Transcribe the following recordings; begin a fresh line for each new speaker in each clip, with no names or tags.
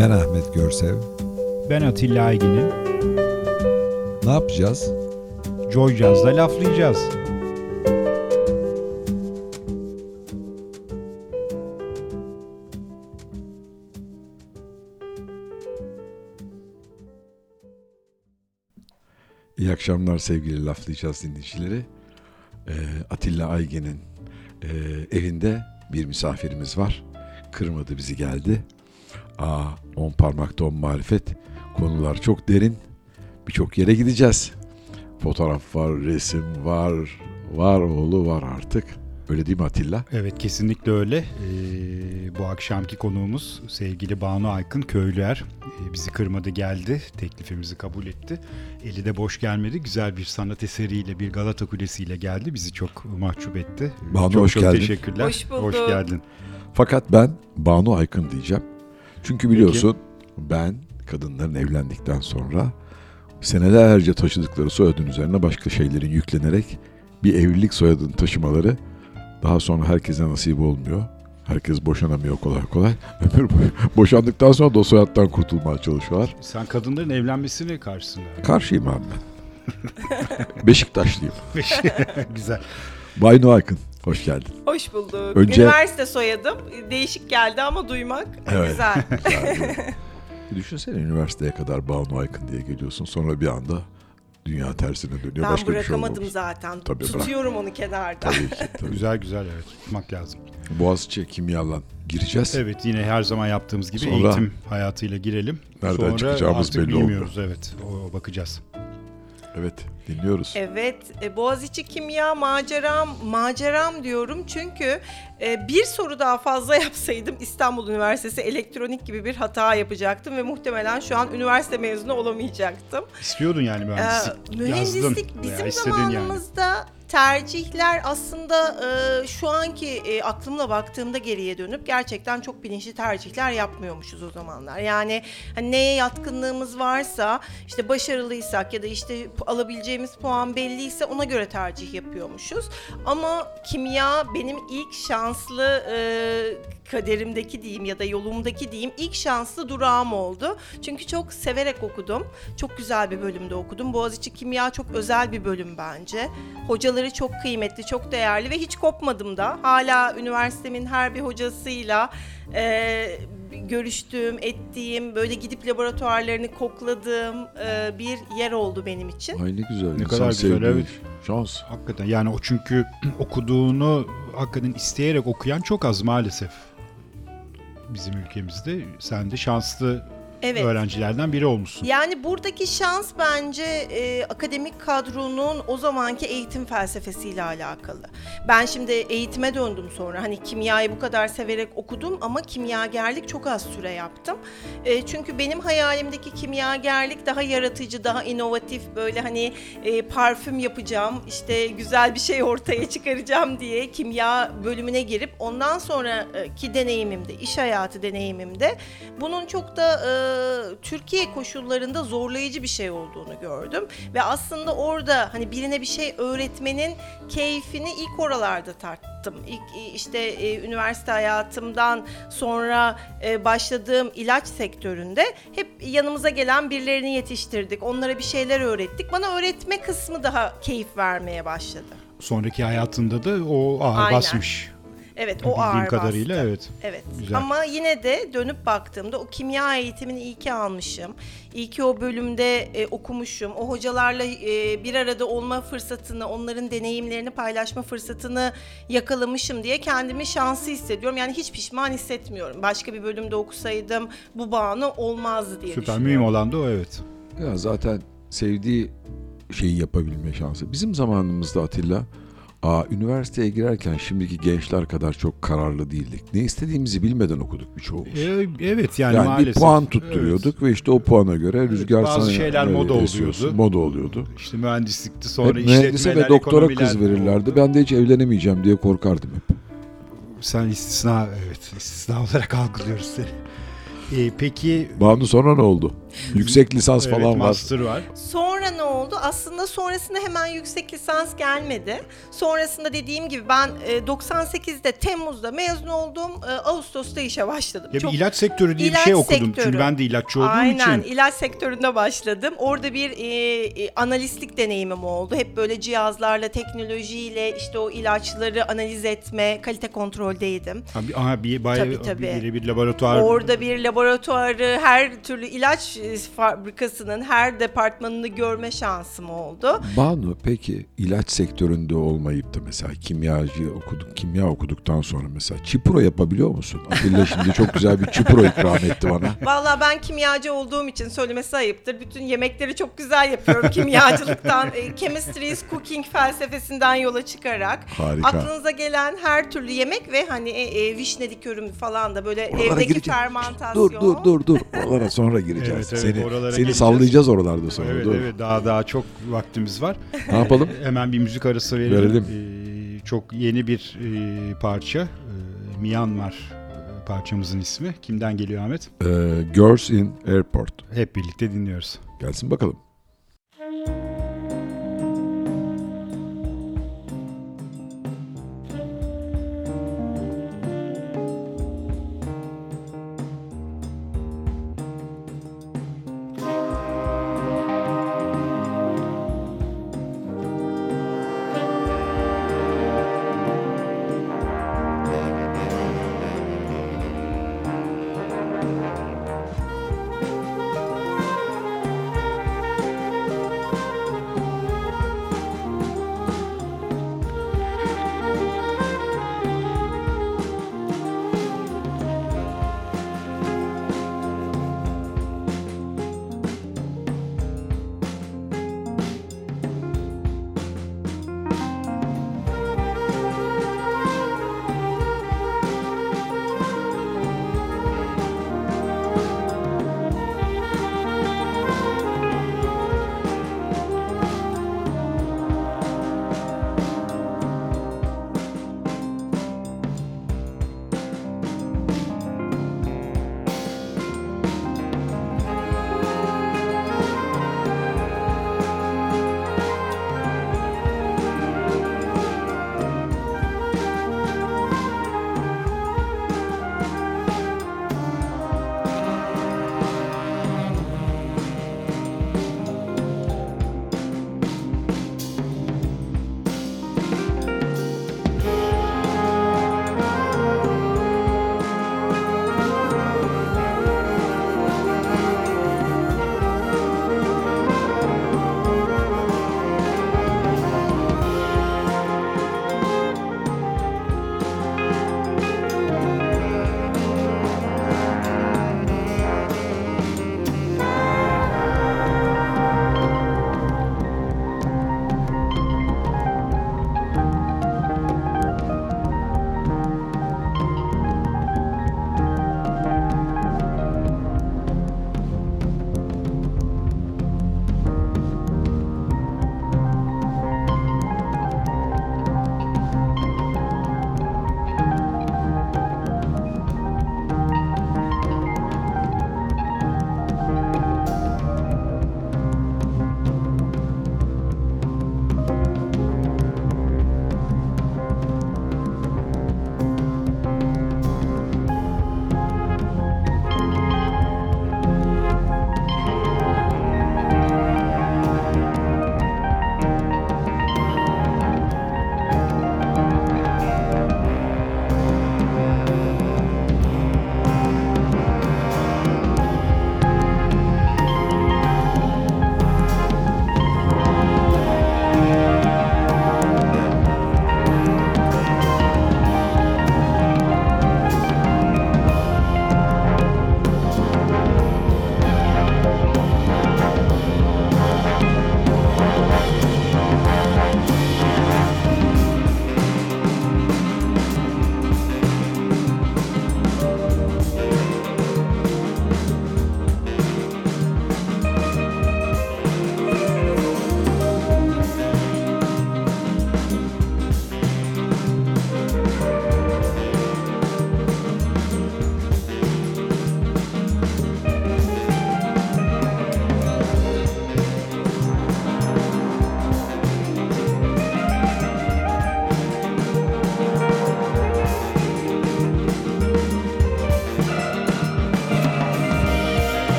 Ben Ahmet Görsev.
Ben Atilla Aygin'im.
Ne yapacağız?
Joy Jazz'da laflayacağız.
İyi akşamlar sevgili laflayacağız dinleyicileri. Ee, Atilla Aygen'in e, evinde bir misafirimiz var. Kırmadı bizi geldi. Aa, on parmakta on marifet. Konular çok derin. Birçok yere gideceğiz. Fotoğraf var, resim var, var oğlu var artık. Öyle değil mi Atilla?
Evet kesinlikle öyle. Ee, bu akşamki konuğumuz sevgili Banu Aykın Köylüer. Ee, bizi kırmadı geldi. Teklifimizi kabul etti. Eli de boş gelmedi. Güzel bir sanat eseriyle bir Galata Kulesi ile geldi. Bizi çok mahcup etti.
Banu,
çok
hoş
çok
geldin.
teşekkürler.
Hoş bulduk.
Hoş geldin.
Fakat ben Banu Aykın diyeceğim. Çünkü biliyorsun ben kadınların evlendikten sonra senelerce taşıdıkları soyadın üzerine başka şeylerin yüklenerek bir evlilik soyadını taşımaları daha sonra herkese nasip olmuyor. Herkes boşanamıyor kolay kolay. Ömür boşandıktan sonra da o soyaddan kurtulmaya çalışıyorlar.
Sen kadınların evlenmesine karşısın.
Karşıyım abi ben. Beşiktaşlıyım.
Güzel.
Banu Aykın, hoş geldin.
Hoş bulduk.
Önce-
Üniversite soyadım. Değişik geldi ama duymak
Evet.
güzel.
Bir Düşünsene üniversiteye kadar Banu Aykın diye geliyorsun. Sonra bir anda dünya tersine dönüyor.
ben
Başka bir şey
bırakamadım zaten.
Tabii, bırak.
Tutuyorum onu kenarda.
Tabii ki. Tabii.
Güzel güzel evet. Tutmak lazım.
Boğaziçi kimyalan gireceğiz.
Evet yine her zaman yaptığımız gibi
Sonra-
eğitim hayatıyla girelim.
Nereden
Sonra
çıkacağımız
artık
belli
bilmiyoruz evet. O bakacağız.
Evet, dinliyoruz.
Evet, e, Boğaziçi Kimya maceram, maceram diyorum çünkü e, bir soru daha fazla yapsaydım İstanbul Üniversitesi elektronik gibi bir hata yapacaktım ve muhtemelen şu an üniversite mezunu olamayacaktım.
İstiyordun yani mühendislik.
Ee, mühendislik
Yazdın
bizim
istedin yani.
Tercihler aslında e, şu anki e, aklımla baktığımda geriye dönüp gerçekten çok bilinçli tercihler yapmıyormuşuz o zamanlar. Yani hani neye yatkınlığımız varsa işte başarılıysak ya da işte alabileceğimiz puan belliyse ona göre tercih yapıyormuşuz. Ama kimya benim ilk şanslı e, kaderimdeki diyeyim ya da yolumdaki diyeyim ilk şanslı durağım oldu. Çünkü çok severek okudum. Çok güzel bir bölümde okudum. Boğaziçi Kimya çok özel bir bölüm bence. Hocaları çok kıymetli, çok değerli ve hiç kopmadım da. Hala üniversitemin her bir hocasıyla e, görüştüğüm, ettiğim, böyle gidip laboratuvarlarını kokladığım e, bir yer oldu benim için.
Ay ne güzel.
Ne kadar güzel, evet.
Şans.
Hakikaten yani o çünkü okuduğunu hakikaten isteyerek okuyan çok az maalesef bizim ülkemizde. Sen de şanslı
Evet.
öğrencilerden biri olmuşsun.
Yani buradaki şans bence e, akademik kadronun o zamanki eğitim felsefesiyle alakalı. Ben şimdi eğitime döndüm sonra. Hani kimyayı bu kadar severek okudum ama kimyagerlik çok az süre yaptım. E, çünkü benim hayalimdeki kimyagerlik daha yaratıcı, daha inovatif böyle hani e, parfüm yapacağım, işte güzel bir şey ortaya çıkaracağım diye kimya bölümüne girip ondan sonraki deneyimimde, iş hayatı deneyimimde bunun çok da e, Türkiye koşullarında zorlayıcı bir şey olduğunu gördüm ve aslında orada hani birine bir şey öğretmenin keyfini ilk oralarda tarttım. İlk işte e, üniversite hayatımdan sonra e, başladığım ilaç sektöründe hep yanımıza gelen birilerini yetiştirdik. Onlara bir şeyler öğrettik. Bana öğretme kısmı daha keyif vermeye başladı.
Sonraki hayatında da o ağır
Aynen.
basmış.
Evet o ağır
kadarıyla
bastı.
evet.
Evet.
Güzel.
Ama yine de dönüp baktığımda o kimya eğitimini iyi ki almışım. İyi ki o bölümde e, okumuşum. O hocalarla e, bir arada olma fırsatını, onların deneyimlerini paylaşma fırsatını yakalamışım diye kendimi şanslı hissediyorum. Yani hiç pişman hissetmiyorum. Başka bir bölümde okusaydım bu bağını olmazdı diye
Süper
düşünüyorum.
mühim olan da o evet.
Ya zaten sevdiği şeyi yapabilme şansı. Bizim zamanımızda Atilla, aa, üniversiteye girerken şimdiki gençler kadar çok kararlı değildik. Ne istediğimizi bilmeden okuduk birçoğumuz.
Ee, evet yani,
yani
maalesef.
bir puan tutturuyorduk ve işte o puana göre rüzgar
bazı
sana
şeyler
nereye
moda
esiyorsun,
oluyordu.
Moda oluyordu.
Evet. İşte mühendislikti sonra
Hep mühendise ve doktora kız verirlerdi.
oldu.
Ben de hiç evlenemeyeceğim diye korkardım hep.
Sen istisna evet istisna olarak algılıyoruz seni. Ee, peki
Banu sonra ne oldu? Yüksek lisans
evet,
falan var.
master var.
Sonra ne oldu? Aslında sonrasında hemen yüksek lisans gelmedi. Sonrasında dediğim gibi ben e, 98'de Temmuz'da mezun oldum. E, Ağustos'ta işe başladım.
Ya
Çok-
bir ilaç sektörü diye bir
İlaç
şey okudum.
sektörü.
Çünkü ben de ilaççı olduğum
Aynen
için.
ilaç sektöründe başladım. Orada bir e, e, analistlik deneyimim oldu. Hep böyle cihazlarla, teknolojiyle işte o ilaçları analiz etme, kalite kontroldeydim.
Ha, bir, aha, bir, bayağı,
Tabii, tabii.
Bir, bir laboratuvar.
Orada bir laboratuvarı, her türlü ilaç e, fabrikasının her departmanını görme şansım oldu.
Banu peki ilaç sektöründe olmayıp da mesela kimyacı okuduk, kimya okuduktan sonra mesela çipuro yapabiliyor musun? Atilla şimdi çok güzel bir çipuro ikram etti bana.
Vallahi ben kimyacı olduğum için söylemesi ayıptır. Bütün yemekleri çok güzel yapıyorum kimyacılıktan. e, chemistry is cooking felsefesinden yola çıkarak.
Harika.
Aklınıza gelen her türlü yemek ve hani e, e, vişne likörüm falan da böyle
Oralara
evdeki
gireceğiz.
fermantasyon.
Dur dur dur dur. Oralara sonra gireceğiz.
Evet,
seni
oralara
seni
gireceğiz.
sallayacağız oralarda sonra.
Evet evet daha daha çok vaktimiz var.
Ne yapalım?
Hemen bir müzik arası verelim.
Verelim.
Ee, çok yeni bir e, parça. Ee, Myanmar e, parçamızın ismi. Kimden geliyor Ahmet?
Ee, Girls in Airport.
Hep birlikte dinliyoruz.
Gelsin bakalım.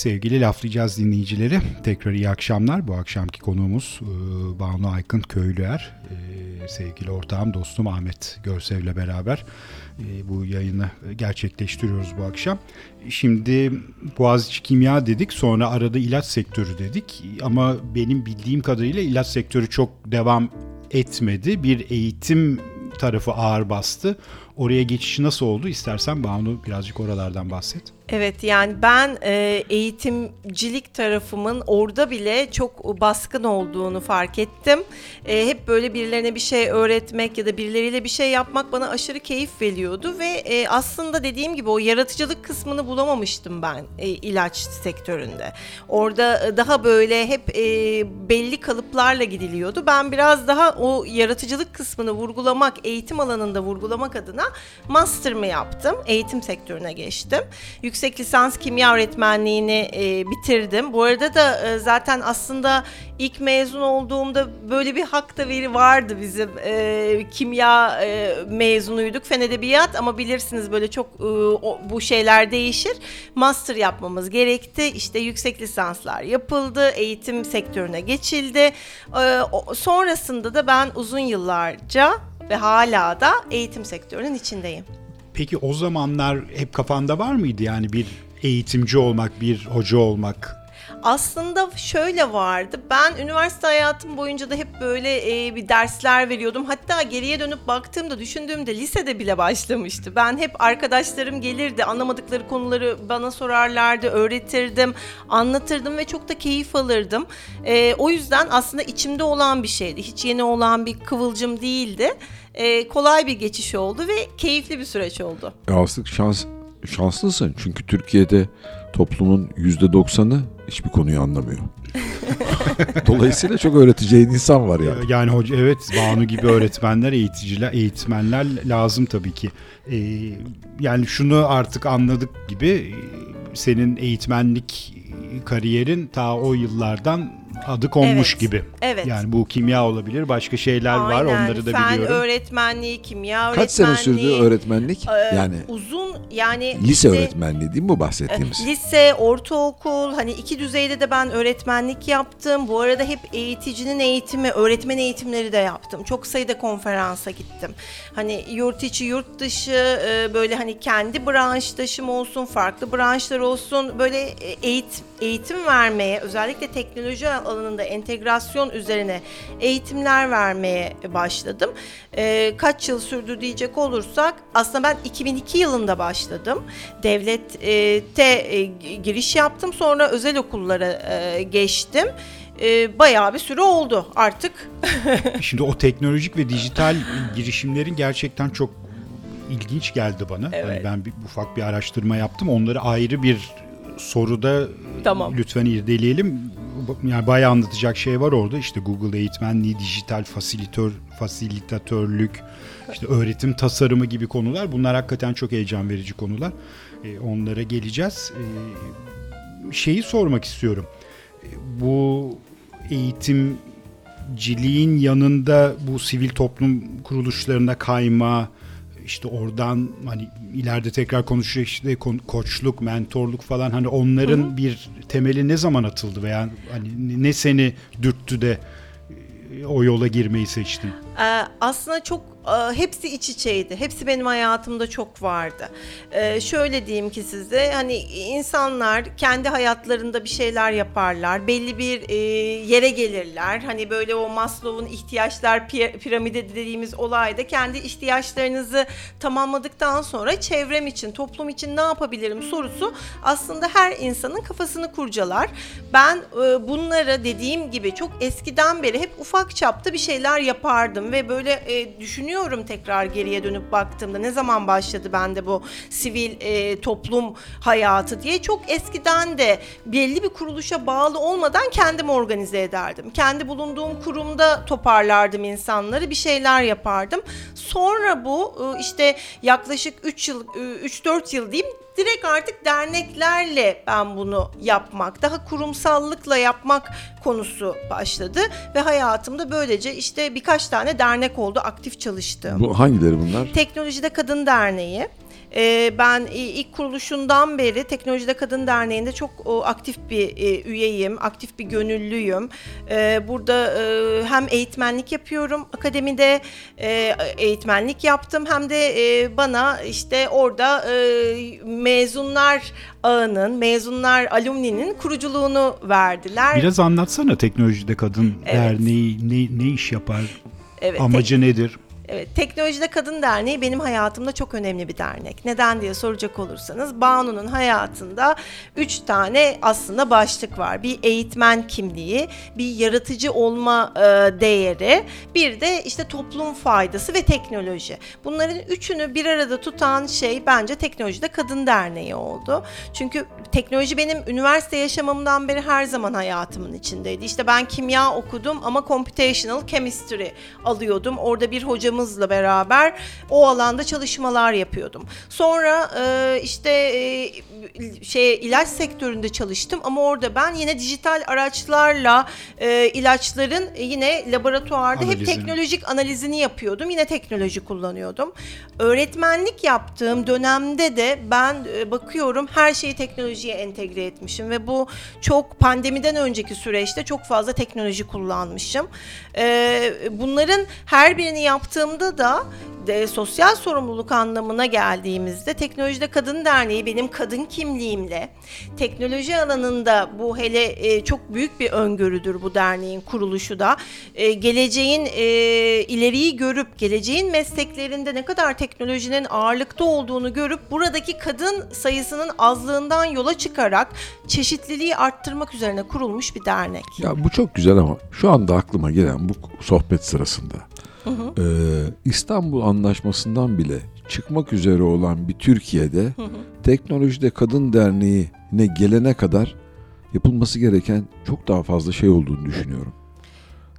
Sevgili Laflayacağız dinleyicileri, tekrar iyi akşamlar. Bu akşamki konuğumuz e, Banu Aykın Köylüer, e, sevgili ortağım, dostum Ahmet Görsev'le beraber e, bu yayını gerçekleştiriyoruz bu akşam. Şimdi Boğaziçi Kimya dedik, sonra arada ilaç sektörü dedik ama benim bildiğim kadarıyla ilaç sektörü çok devam etmedi. Bir eğitim tarafı ağır bastı. Oraya geçişi nasıl oldu? İstersen Banu birazcık oralardan bahset.
Evet yani ben e, eğitimcilik tarafımın orada bile çok baskın olduğunu fark ettim. E, hep böyle birilerine bir şey öğretmek ya da birileriyle bir şey yapmak bana aşırı keyif veriyordu ve e, aslında dediğim gibi o yaratıcılık kısmını bulamamıştım ben e, ilaç sektöründe. Orada e, daha böyle hep e, belli kalıplarla gidiliyordu. Ben biraz daha o yaratıcılık kısmını vurgulamak, eğitim alanında vurgulamak adına master'ımı yaptım. Eğitim sektörüne geçtim. Yüksek lisans kimya öğretmenliğini e, bitirdim. Bu arada da e, zaten aslında ilk mezun olduğumda böyle bir hak da veri vardı bizim. E, kimya e, mezunuyduk, fen edebiyat ama bilirsiniz böyle çok e, o, bu şeyler değişir. Master yapmamız gerekti. İşte yüksek lisanslar yapıldı, eğitim sektörüne geçildi. E, sonrasında da ben uzun yıllarca ve hala da eğitim sektörünün içindeyim.
Peki o zamanlar hep kafanda var mıydı yani bir eğitimci olmak, bir hoca olmak?
Aslında şöyle vardı. Ben üniversite hayatım boyunca da hep böyle e, bir dersler veriyordum. Hatta geriye dönüp baktığımda, düşündüğümde lisede bile başlamıştı. Ben hep arkadaşlarım gelirdi, anlamadıkları konuları bana sorarlardı, öğretirdim, anlatırdım ve çok da keyif alırdım. E, o yüzden aslında içimde olan bir şeydi. Hiç yeni olan bir kıvılcım değildi. E, kolay bir geçiş oldu ve keyifli bir süreç oldu.
E aslında şans, şanslısın çünkü Türkiye'de toplumun yüzde doksanı hiçbir konuyu anlamıyor. Dolayısıyla çok öğreteceğin insan var yani.
Yani hoca evet Banu gibi öğretmenler, eğiticiler, eğitmenler lazım tabii ki. Ee, yani şunu artık anladık gibi senin eğitmenlik kariyerin ta o yıllardan adı konmuş
Evet,
gibi.
evet.
Yani bu kimya olabilir, başka şeyler var
Aynen.
onları da
Fen
biliyorum.
öğretmenliği, kimya öğretmenliği.
Kaç sene sürdü öğretmenlik?
Ee,
Yani
uzun yani
lise
işte,
öğretmenliği değil mi bu bahsettiğimiz?
e, Lise, ortaokul, hani iki düzeyde de ben öğretmenlik yaptım. Bu arada hep eğiticinin eğitimi, öğretmen eğitimleri de yaptım. Çok sayıda konferansa gittim. Hani yurt içi, yurt dışı, e, böyle hani kendi branştaşım olsun, farklı branşlar olsun. Böyle e, eğitim, eğitim vermeye, özellikle teknoloji alanında entegrasyon üzerine eğitimler vermeye başladım. E, kaç yıl sürdü diyecek olursak, aslında ben 2002 yılında başladım. Devlette e, giriş yaptım, sonra özel okullara e, geçtim. E, bayağı bir süre oldu artık.
Şimdi o teknolojik ve dijital girişimlerin gerçekten çok ilginç geldi bana.
Evet.
Hani ben bir, ufak bir araştırma yaptım. Onları ayrı bir soruda
Tamam.
lütfen irdeleyelim. Yani bayağı anlatacak şey var orada. İşte Google eğitmenliği, dijital fasilitör, fasilitatörlük, işte öğretim tasarımı gibi konular. Bunlar hakikaten çok heyecan verici konular. Ee, onlara geleceğiz. Ee, şeyi sormak istiyorum. Ee, Bu eğitimciliğin yanında bu sivil toplum kuruluşlarına kayma, işte oradan hani ileride tekrar konuşacak işte ko- koçluk, mentorluk falan hani onların bir temeli ne zaman atıldı veya hani ne seni dürttü de e, o yola girmeyi seçtin?
Ee, aslında çok hepsi iç içeydi. Hepsi benim hayatımda çok vardı. Ee, şöyle diyeyim ki size hani insanlar kendi hayatlarında bir şeyler yaparlar. Belli bir e, yere gelirler. Hani böyle o Maslow'un ihtiyaçlar pi- piramidi dediğimiz olayda kendi ihtiyaçlarınızı tamamladıktan sonra çevrem için, toplum için ne yapabilirim sorusu aslında her insanın kafasını kurcalar. Ben e, bunları dediğim gibi çok eskiden beri hep ufak çapta bir şeyler yapardım ve böyle e, düşünüyorum tekrar geriye dönüp baktığımda ne zaman başladı bende bu sivil e, toplum hayatı diye çok eskiden de belli bir kuruluşa bağlı olmadan kendim organize ederdim. Kendi bulunduğum kurumda toparlardım insanları, bir şeyler yapardım. Sonra bu e, işte yaklaşık 3 yıl 3-4 yıl diyeyim direkt artık derneklerle ben bunu yapmak, daha kurumsallıkla yapmak konusu başladı ve hayatımda böylece işte birkaç tane dernek oldu aktif çalıştığım.
Bu hangileri bunlar?
Teknolojide Kadın Derneği, E, ben ilk kuruluşundan beri Teknolojide Kadın Derneği'nde çok o, aktif bir e, üyeyim, aktif bir gönüllüyüm. E, burada e, hem eğitmenlik yapıyorum, akademide e, eğitmenlik yaptım hem de e, bana işte orada e, mezunlar ağının, mezunlar alumninin kuruculuğunu verdiler.
Biraz anlatsana Teknolojide Kadın
Evet.
Derneği ne, ne iş yapar,
Evet,
amacı nedir?
Evet, Teknolojide Kadın Derneği benim hayatımda çok önemli bir dernek. Neden diye soracak olursanız Banu'nun hayatında üç tane aslında başlık var. Bir eğitmen kimliği, bir yaratıcı olma e, değeri, bir de işte toplum faydası ve teknoloji. Bunların üçünü bir arada tutan şey bence Teknolojide Kadın Derneği oldu. Çünkü teknoloji benim üniversite yaşamımdan beri her zaman hayatımın içindeydi. İşte ben kimya okudum ama computational chemistry alıyordum. Orada bir hocamızla beraber o alanda çalışmalar yapıyordum. Sonra e, işte e, şey ilaç sektöründe çalıştım ama orada ben yine dijital araçlarla e, ilaçların yine laboratuvarda hep
Analizini.
teknolojik analizini yapıyordum. Yine teknoloji kullanıyordum. Öğretmenlik yaptığım dönemde de ben e, bakıyorum her şeyi teknolojiye entegre etmişim ve bu çok pandemiden önceki süreçte çok fazla teknoloji kullanmışım. E, bunların her birini yaptığımda da de, sosyal sorumluluk anlamına geldiğimizde Teknolojide Kadın Derneği benim kadın kimliğimle teknoloji alanında bu hele e, çok büyük bir öngörüdür bu derneğin kuruluşu da E, geleceğin e, ileriyi görüp geleceğin mesleklerinde ne kadar teknolojinin ağırlıkta olduğunu görüp buradaki kadın sayısının azlığından yola çıkarak çeşitliliği arttırmak üzerine kurulmuş bir dernek.
Ya bu çok güzel ama şu anda aklıma gelen bu sohbet sırasında e, İstanbul Anlaşması'ndan bile çıkmak üzere olan bir Türkiye'de Teknolojide Kadın Derneği'ne gelene kadar yapılması gereken çok daha fazla şey olduğunu düşünüyorum.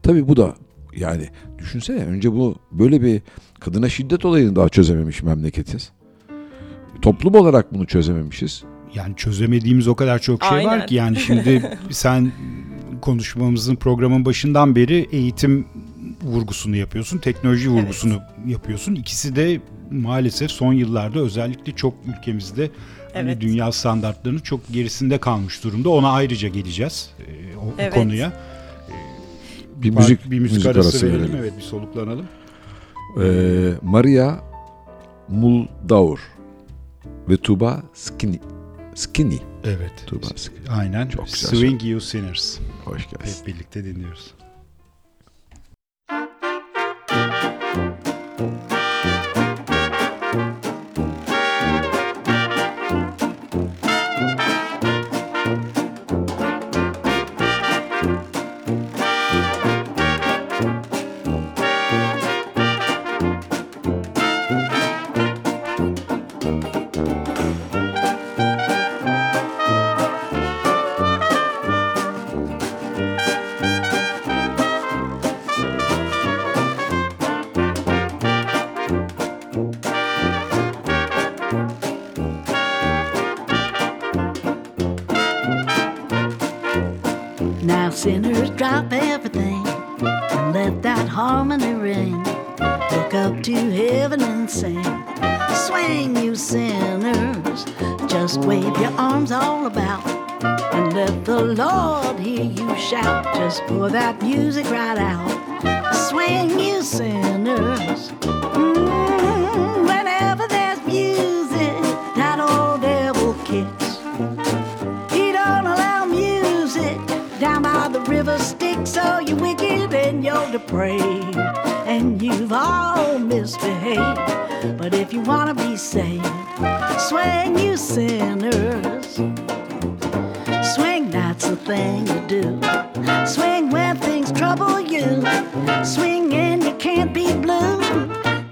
Tabii bu da yani düşünsene önce bu böyle bir kadına şiddet olayını daha çözememiş memleketiz. Toplum olarak bunu çözememişiz.
Yani çözemediğimiz o kadar çok şey
Aynen.
var ki yani şimdi sen konuşmamızın programın başından beri eğitim vurgusunu yapıyorsun, teknoloji vurgusunu yapıyorsun. İkisi de maalesef son yıllarda özellikle çok ülkemizde hani
Evet.
dünya standartlarının çok gerisinde kalmış durumda. Ona ayrıca geleceğiz e, o, o
Evet.
konuya.
Bir müzik
bir müzik, arası, verelim. Evet, bir soluklanalım.
Ee, Maria Muldaur ve Tuba Skinny. Skinny.
Evet.
Tuğba Sıkı.
Aynen.
Çok güzel
Swing You Sinners.
Hoş gelsin.
Hep birlikte dinliyoruz.
Just wave your arms all about and let the Lord hear you shout. Just pour that music right out. Swing, you sinners. Mm, whenever there's music, that old devil kicks. He don't allow music down by the river Styx, so you're wicked and you're depraved, and you've all misbehaved. But if you wanna be saved, swing, you sinners. Swing, that's the thing to do. Swing when things trouble you. Swing and you can't be blue.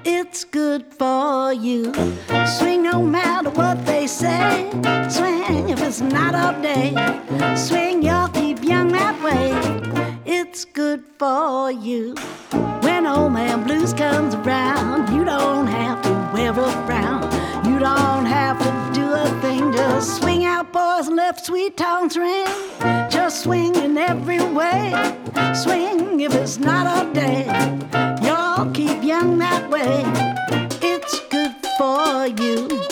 It's good for you. Swing no matter what they say. Swing if it's not all day. Swing, sweet tones ring. Just swing in every way. Swing if it's not a day. Y'all keep young that way. It's good for you.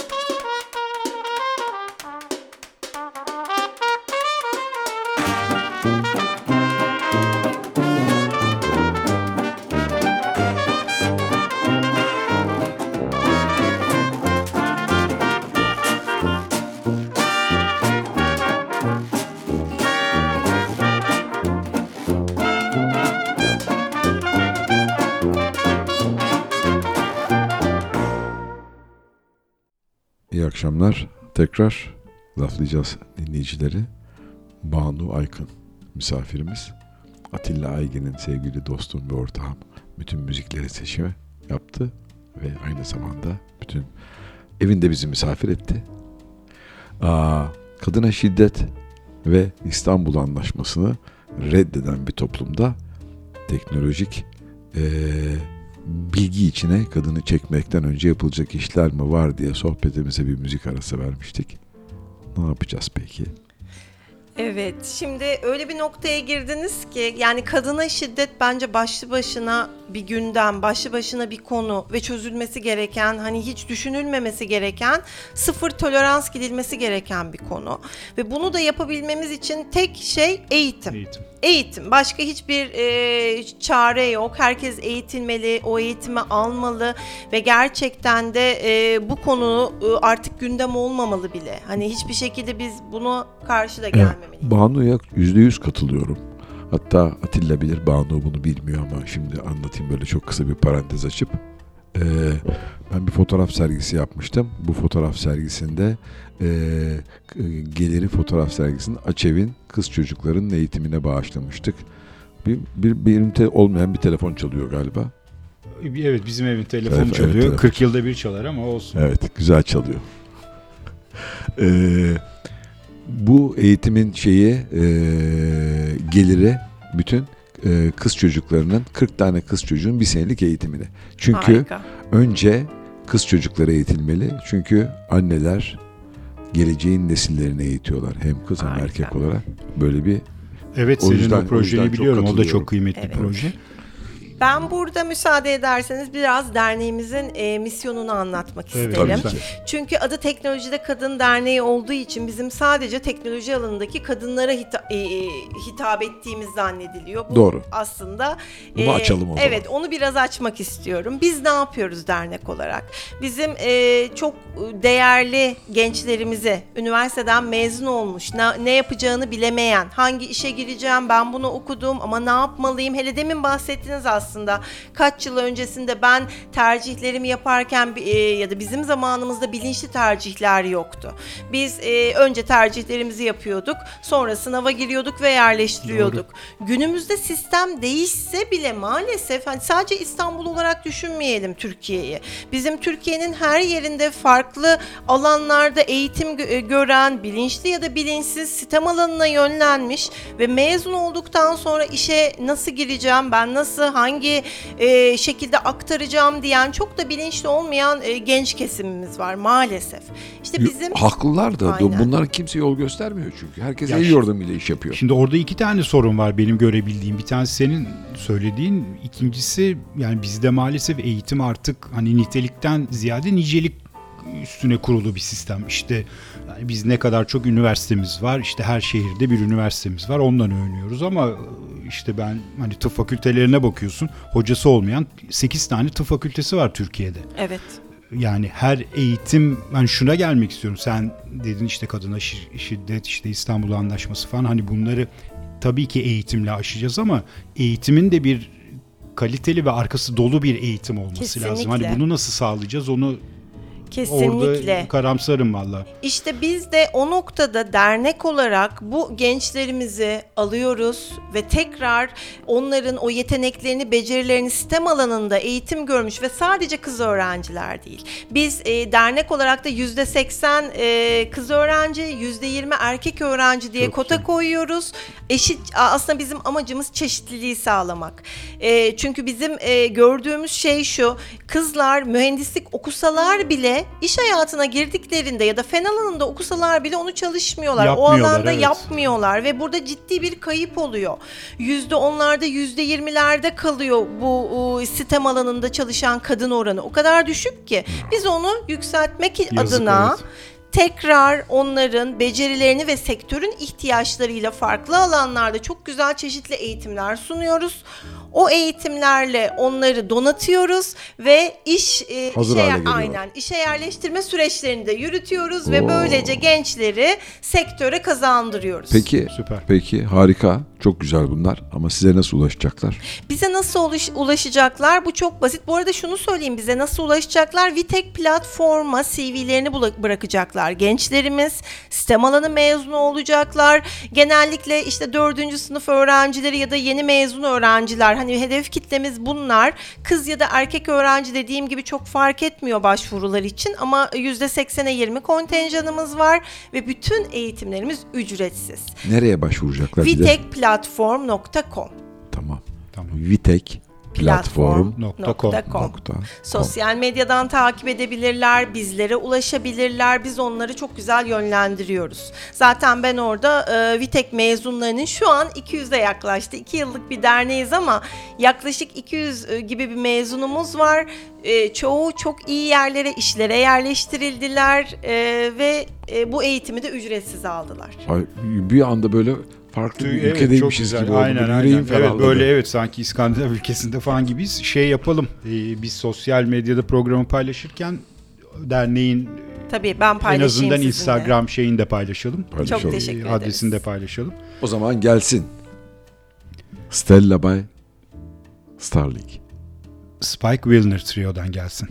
Akşamlar. Tekrar laflayacağız dinleyicileri. Banu Aykın misafirimiz. Atilla Aygin'in sevgili dostum ve ortağım bütün müzikleri seçimi yaptı ve aynı zamanda bütün evinde bizi misafir etti. Aa, kadına şiddet ve İstanbul Anlaşması'nı reddeden bir toplumda teknolojik eee, bilgi içine kadını çekmekten önce yapılacak işler mi var diye sohbetimize bir müzik arası vermiştik. Ne yapacağız peki?
Evet, şimdi öyle bir noktaya girdiniz ki yani kadına şiddet bence başlı başına bir gündem, başlı başına bir konu ve çözülmesi gereken, hani hiç düşünülmemesi gereken, sıfır tolerans gidilmesi gereken bir konu. Ve bunu da yapabilmemiz için tek şey eğitim.
Eğitim.
Eğitim. Başka hiçbir e, çare yok. Herkes eğitilmeli, o eğitimi almalı ve gerçekten de e, bu konu e, artık gündem olmamalı bile. Hani hiçbir şekilde biz bunu karşı da gelmemeliyiz.
Banu'ya yüzde yüz katılıyorum. Hatta Atilla bilir, Banu bunu bilmiyor ama şimdi anlatayım böyle çok kısa bir parantez açıp. Ee, ben bir fotoğraf sergisi yapmıştım. Bu fotoğraf sergisinde e, geliri fotoğraf sergisinin Açev'in kız çocukların eğitimine bağışlamıştık. Bir, bir benim te- olmayan bir telefon çalıyor galiba.
Evet bizim evin telefonu
Evet, evet,
çalıyor.
telefon.
40 yılda bir çalar ama olsun.
Evet, güzel çalıyor. Ee, bu eğitimin şeyi e, geliri bütün e, kız çocuklarının 40 tane kız çocuğun bir senelik eğitimine. Çünkü
Harika.
önce kız çocukları eğitilmeli. Çünkü anneler geleceğin nesillerini eğitiyorlar. Hem kız hem
Harika.
erkek olarak. Böyle bir
Evet
O
senin
yüzden-
o
o
projeni
çok
biliyorum. O da çok kıymetli
Evet.
bir proje.
Ben burada müsaade ederseniz biraz derneğimizin e, misyonunu anlatmak
Evet,
isterim.
tabii ki.
Çünkü adı Teknolojide Kadın Derneği olduğu için bizim sadece teknoloji alanındaki kadınlara hita- e, e, hitap ettiğimiz zannediliyor. Bu
Doğru.
aslında e,
Bunu açalım o zaman.
Evet, onu biraz açmak istiyorum. Biz ne yapıyoruz dernek olarak? Bizim e, çok değerli gençlerimizi üniversiteden mezun olmuş, ne, ne yapacağını bilemeyen, hangi işe gireceğim, ben bunu okudum ama ne yapmalıyım? Hele demin bahsettiniz aslında kaç yıl öncesinde ben tercihlerimi yaparken e, ya da bizim zamanımızda bilinçli tercihler yoktu. Biz e, önce tercihlerimizi yapıyorduk, sonra sınava giriyorduk ve yerleştiriyorduk. Günümüzde sistem değişse bile maalesef hani sadece İstanbul olarak düşünmeyelim Türkiye'yi. Bizim Türkiye'nin her yerinde farklı alanlarda eğitim e, gören, bilinçli ya da bilinçsiz sistem alanına yönlenmiş ve mezun olduktan sonra işe nasıl gireceğim, ben nasıl hangi e, şekilde aktaracağım diyen çok da bilinçli olmayan e, genç kesimimiz var maalesef. İşte bizim
haklılar da
Aynen.
bunlar kimse yol göstermiyor çünkü. Herkes
Ya
el yordamıyla iş yapıyor.
Şimdi orada iki tane sorun var benim görebildiğim. Bir tanesi senin söylediğin, ikincisi yani bizde maalesef eğitim artık hani nitelikten ziyade nicelik üstüne kurulu bir sistem. İşte yani biz ne kadar çok üniversitemiz var, işte her şehirde bir üniversitemiz var, ondan övünüyoruz ama işte ben hani tıp fakültelerine bakıyorsun, hocası olmayan 8 tane tıp fakültesi var Türkiye'de
evet
yani her eğitim ben şuna gelmek istiyorum. Sen dedin işte kadına şi- şiddet işte İstanbul Anlaşması falan hani bunları tabii ki eğitimle aşacağız ama eğitimin de bir kaliteli ve arkası dolu bir eğitim olması lazım.
Kesinlikle.
Hani bunu nasıl sağlayacağız onu
kesinlikle.
orada karamsarım valla.
İşte biz de o noktada dernek olarak bu gençlerimizi alıyoruz ve tekrar onların o yeteneklerini, becerilerini sistem alanında eğitim görmüş ve sadece kız öğrenciler değil. Biz e, dernek olarak da yüzde seksen e, kız öğrenci, yüzde yirmi erkek öğrenci diye
Çok
kota
iyi.
koyuyoruz. Eşit aslında bizim amacımız çeşitliliği sağlamak. E, çünkü bizim e, gördüğümüz şey şu, kızlar mühendislik okusalar bile iş hayatına girdiklerinde ya da fen alanında okusalar bile onu çalışmıyorlar. o alanda
evet.
yapmıyorlar ve burada ciddi bir kayıp oluyor. Yüzde onlarda yüzde yirmilerde kalıyor bu sistem alanında çalışan kadın oranı. O kadar düşük ki biz onu yükseltmek
Yazık,
adına
evet.
tekrar onların becerilerini ve sektörün ihtiyaçlarıyla farklı alanlarda çok güzel çeşitli eğitimler sunuyoruz. O eğitimlerle onları donatıyoruz ve iş e,
Hazır
işe,
hale geliyorlar.
aynen işe yerleştirme süreçlerini de yürütüyoruz ve
Oo.
böylece gençleri sektöre kazandırıyoruz.
Peki,
Süper.
peki harika. Çok güzel bunlar ama size nasıl ulaşacaklar?
Bize nasıl ulaş- ulaşacaklar? Bu çok basit. Bu arada şunu söyleyeyim bize nasıl ulaşacaklar? Vitek platforma CV'lerini bula- bırakacaklar. Gençlerimiz STEM alanı mezunu olacaklar. Genellikle işte dördüncü sınıf öğrencileri ya da yeni mezun öğrenciler. Hani hedef kitlemiz bunlar. Kız ya da erkek öğrenci dediğim gibi çok fark etmiyor başvurular için ama %80'e 20 kontenjanımız var ve bütün eğitimlerimiz ücretsiz.
Nereye başvuracaklar?
Vitekplatform.com
Tamam.
Tamam.
Vitek platform.
Nokta com.
Nokta.
Sosyal medyadan takip edebilirler, bizlere ulaşabilirler. Biz onları çok güzel yönlendiriyoruz. Zaten ben orada e, Vitek mezunlarının şu an 200'e yaklaştı. 2 yıllık bir derneğiz ama yaklaşık 200 e, gibi bir mezunumuz var. E, çoğu çok iyi yerlere, işlere yerleştirildiler e, ve e, bu eğitimi de ücretsiz aldılar.
Ay, bir anda böyle farklı bir
Evet, çok
ülkedeymişiz
güzel.
gibi oldu.
Aynen aynen. Evet
ferahladı.
böyle evet sanki İskandinav ülkesinde falan gibiyiz. Şey yapalım. Ee, biz sosyal medyada programı paylaşırken derneğin
Tabii ben
en
paylaşayım
azından
sizinle.
Instagram şeyini de paylaşalım.
Paylaşalım.
Çok teşekkür
Ee,
ederiz.
Adresini de paylaşalım.
O zaman gelsin. Stella by Starlink.
Spike Wilner Trio'dan gelsin.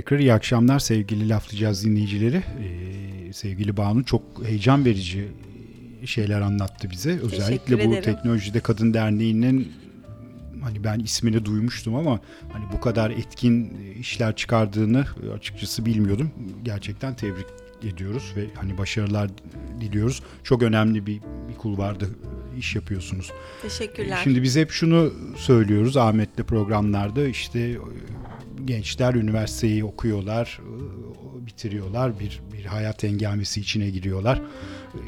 Tekrar iyi akşamlar sevgili laflayacağız dinleyicileri. Ee, sevgili Banu çok heyecan verici şeyler anlattı bize. Özellikle bu. Teknolojide Kadın Derneği'nin hani ben ismini duymuştum ama hani bu kadar etkin işler çıkardığını açıkçası bilmiyordum. Gerçekten tebrik ediyoruz ve hani başarılar diliyoruz. Çok önemli bir, bir kulvarda iş yapıyorsunuz.
Teşekkürler.
Şimdi biz hep şunu söylüyoruz Ahmet'le programlarda işte gençler üniversiteyi okuyorlar, e, bitiriyorlar, bir, bir hayat engamesi içine giriyorlar.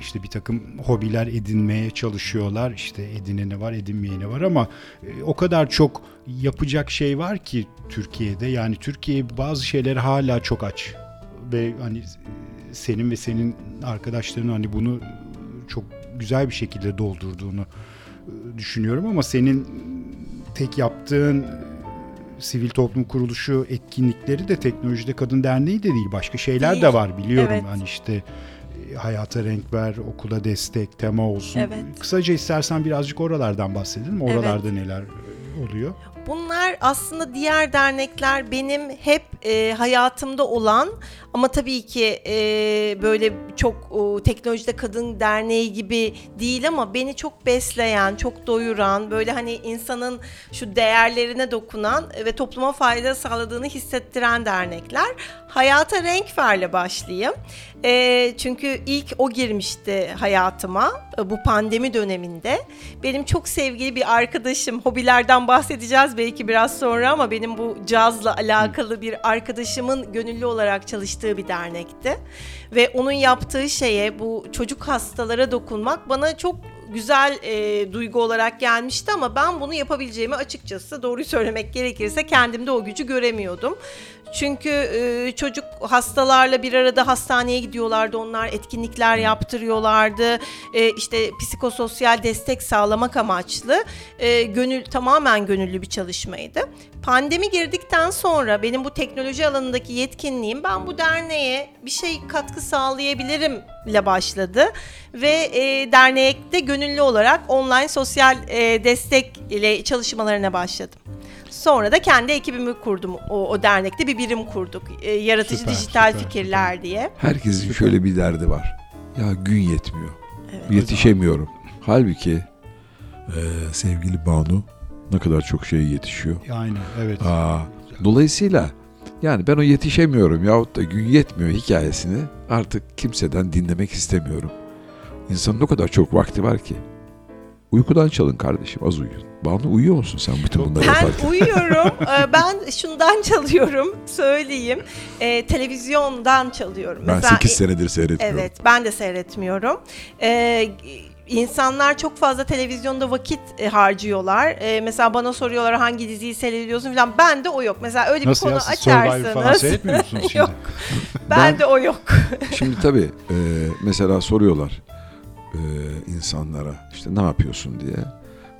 İşte bir takım hobiler edinmeye çalışıyorlar. İşte edineni var, edinmeyeni var ama e, o kadar çok yapacak şey var ki Türkiye'de. Yani Türkiye bazı şeyleri hala çok aç. Ve hani e, senin ve senin arkadaşların hani bunu çok güzel bir şekilde doldurduğunu düşünüyorum ama senin tek yaptığın sivil toplum kuruluşu etkinlikleri de teknolojide kadın derneği de değil başka şeyler
Değil.
de var biliyorum
Evet.
hani işte e, hayata renk ver okula destek tema olsun
Evet.
kısaca istersen birazcık oralardan bahsedelim oralarda neler e, oluyor
Bunlar aslında diğer dernekler benim hep e, hayatımda olan ama tabii ki e, böyle çok o, teknolojide kadın derneği gibi değil ama beni çok besleyen, çok doyuran, böyle hani insanın şu değerlerine dokunan ve topluma fayda sağladığını hissettiren dernekler. Hayata renk verle başlayayım. E, çünkü ilk o girmişti hayatıma e, bu pandemi döneminde. Benim çok sevgili bir arkadaşım, hobilerden bahsedeceğiz belki biraz sonra ama benim bu cazla alakalı bir arkadaşımın gönüllü olarak çalıştığı bir dernekti. Ve onun yaptığı şeye bu çocuk hastalara dokunmak bana çok güzel e, duygu olarak gelmişti ama ben bunu yapabileceğimi açıkçası doğruyu söylemek gerekirse kendimde o gücü göremiyordum. Çünkü e, çocuk hastalarla bir arada hastaneye gidiyorlardı. Onlar etkinlikler yaptırıyorlardı. E, işte psikososyal destek sağlamak amaçlı e, gönül tamamen gönüllü bir çalışmaydı. Pandemi girdikten sonra benim bu teknoloji alanındaki yetkinliğim ben bu derneğe bir şey katkı sağlayabilirim ile başladı ve e, dernekte gönüllü olarak online sosyal e, destek ile çalışmalarına başladım. Sonra da kendi ekibimi kurdum. O, o dernekte bir birim kurduk. E, yaratıcı
Süper,
dijital
süper,
fikirler diye.
Herkesin şöyle bir derdi var. Ya gün yetmiyor.
Evet.
Yetişemiyorum. Halbuki e, sevgili Banu ne kadar çok şey yetişiyor.
yani evet
Aa, dolayısıyla yani ben o yetişemiyorum yahut da gün yetmiyor hikayesini artık kimseden dinlemek istemiyorum. İnsanın o kadar çok vakti var ki. Uykudan çalın kardeşim az uyuyun. Banu uyuyor musun sen bütün bunları
Ben
yaparken?
uyuyorum. Ee, ben şundan çalıyorum. Söyleyeyim. Ee, televizyondan çalıyorum.
Ben
Mesela-
8 senedir seyretmiyorum.
Evet, ben de seyretmiyorum. Ee, insanlar çok fazla televizyonda vakit e, harcıyorlar. Ee, mesela bana soruyorlar hangi diziyi seyrediyorsun falan. Ben de o yok. Mesela öyle
nasıl
bir
ya
konu
siz Survivor falan
açarsanız.
seyretmiyor musunuz şimdi?
Yok. ben,
Ben-
de o yok.
Şimdi tabii e, mesela soruyorlar e, insanlara işte ne yapıyorsun diye.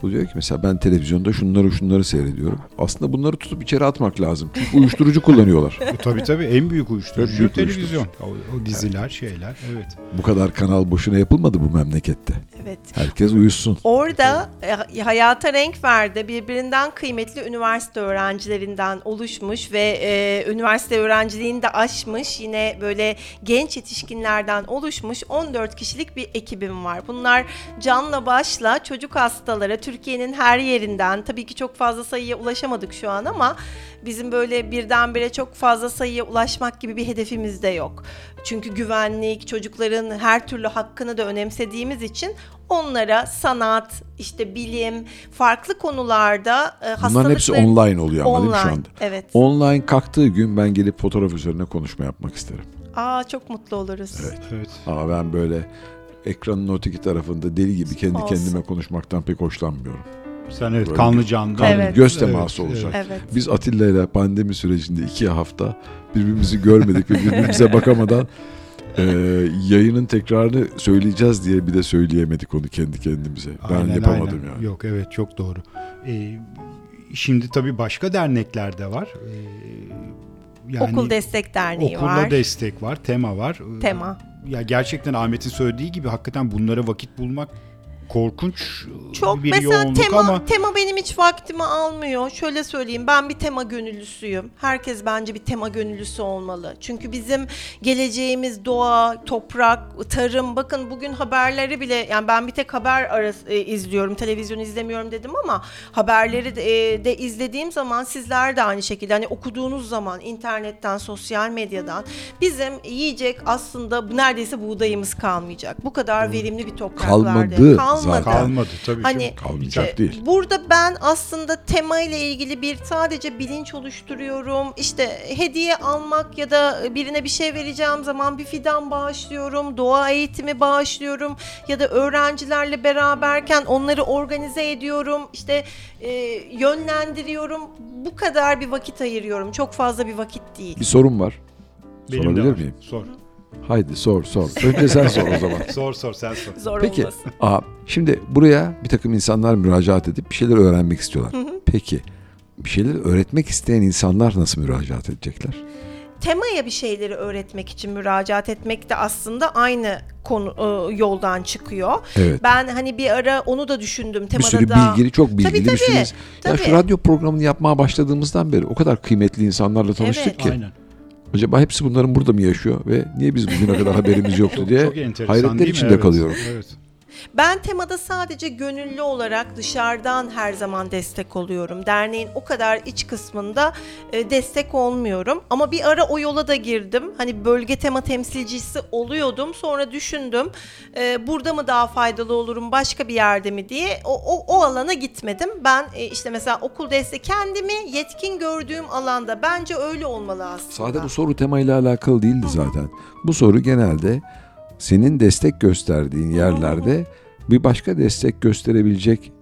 Bu diyor ki mesela ben televizyonda şunları şunları seyrediyorum. Aslında bunları tutup içeri atmak lazım. Çünkü uyuşturucu kullanıyorlar.
Bu tabii tabii en büyük uyuşturucu
En büyük
televizyon. O, o diziler şeyler evet.
Bu kadar kanal boşuna yapılmadı bu memlekette.
Evet.
Herkes uyusun.
Orada e, hayata renk verdi. Birbirinden kıymetli üniversite öğrencilerinden oluşmuş ve e, üniversite öğrenciliğini de aşmış yine böyle genç yetişkinlerden oluşmuş 14 kişilik bir ekibim var. Bunlar canla başla çocuk hastalara Türkiye'nin her yerinden tabii ki çok fazla sayıya ulaşamadık şu an ama bizim böyle birdenbire çok fazla sayıya ulaşmak gibi bir hedefimiz de yok. Çünkü güvenlik, çocukların her türlü hakkını da önemsediğimiz için onlara sanat, işte bilim, farklı konularda e,
Bunların hepsi
hastalıkları-
online oluyor ama değil mi şu
Online,
anda?
Evet.
Online kalktığı gün ben gelip fotoğraf üzerine konuşma yapmak isterim.
Aa çok mutlu oluruz.
Evet.
Evet.
Ama ben böyle ekranın öteki tarafında deli gibi kendi
Olsun.
kendime konuşmaktan pek hoşlanmıyorum.
Sen evet
Böyle
kanlı canlı.
Kanlı
Evet.
göz teması olacak.
Evet.
Biz Atilla ile pandemi sürecinde iki hafta birbirimizi görmedik ve birbirimize bakamadan e, yayının tekrarını söyleyeceğiz diye bir de söyleyemedik onu kendi kendimize. Ben
Aynen,
yapamadım
aynen.
yani.
Yok evet çok doğru. Ee, şimdi tabii başka dernekler de var. Ee, yani
Okul Destek Derneği
Okulla
var.
destek var, tema var. Ee,
Tema.
Ya gerçekten Ahmet'in söylediği gibi hakikaten bunlara vakit bulmak korkunç
Çok
bir
mesela
yoğunluk
tema
ama
tema benim hiç vaktimi almıyor. Şöyle söyleyeyim ben bir tema gönüllüsüyüm. Herkes bence bir tema gönüllüsü olmalı. Çünkü bizim geleceğimiz doğa, toprak, tarım. Bakın bugün haberleri bile yani ben bir tek haber arası e, izliyorum. Televizyon izlemiyorum dedim ama haberleri de, e, de izlediğim zaman sizler de aynı şekilde hani okuduğunuz zaman internetten, sosyal medyadan bizim yiyecek aslında neredeyse buğdayımız kalmayacak. Bu kadar verimli bir topraklarda.
Kalmadı
Kalmadı.
Zaten.
kalmadı tabii
Hani
canım.
Kalmayacak
e,
değil.
Burada ben aslında tema ile ilgili bir sadece bilinç oluşturuyorum. İşte hediye almak ya da birine bir şey vereceğim zaman bir fidan bağışlıyorum. Doğa eğitimi bağışlıyorum ya da öğrencilerle beraberken onları organize ediyorum. İşte e, yönlendiriyorum. Bu kadar bir vakit ayırıyorum. Çok fazla bir vakit değil.
Bir sorun var.
Benim de
Sorabilir
var.
miyim?
Sor.
Haydi sor sor. Önce sen sor o zaman.
Sor sor sen sor.
Zor
Peki.
olmasın.
Aa, şimdi buraya bir takım insanlar müracaat edip bir şeyler öğrenmek istiyorlar. Peki bir şeyler öğretmek isteyen insanlar nasıl müracaat edecekler?
temaya bir şeyleri öğretmek için müracaat etmek de aslında aynı konu e, yoldan çıkıyor.
Evet.
Ben hani bir ara onu da düşündüm
bir
temada
sürü
da.
bilgili, çok bilgili
Tabii,
bir sürü
tabii,
Ya şu
tabii.
radyo programını yapmaya başladığımızdan beri o kadar kıymetli insanlarla tanıştık
Evet.
ki.
Aynen.
Acaba hepsi bunların burada mı yaşıyor ve niye biz bugüne kadar haberimiz yoktu
Çok,
diye
çok
hayretler içinde
Evet,
kalıyorum.
Evet.
Ben temada sadece gönüllü olarak dışarıdan her zaman destek oluyorum. Derneğin o kadar iç kısmında e, destek olmuyorum. Ama bir ara o yola da girdim. Hani bölge tema temsilcisi oluyordum. Sonra düşündüm. e, burada mı daha faydalı olurum, başka bir yerde mi diye. O, o, o alana gitmedim. Ben e, işte mesela okul destek kendimi yetkin gördüğüm alanda bence öyle olmalı aslında.
Sade bu soru temayla alakalı değildi zaten. Bu soru genelde senin destek gösterdiğin yerlerde bir başka destek gösterebilecek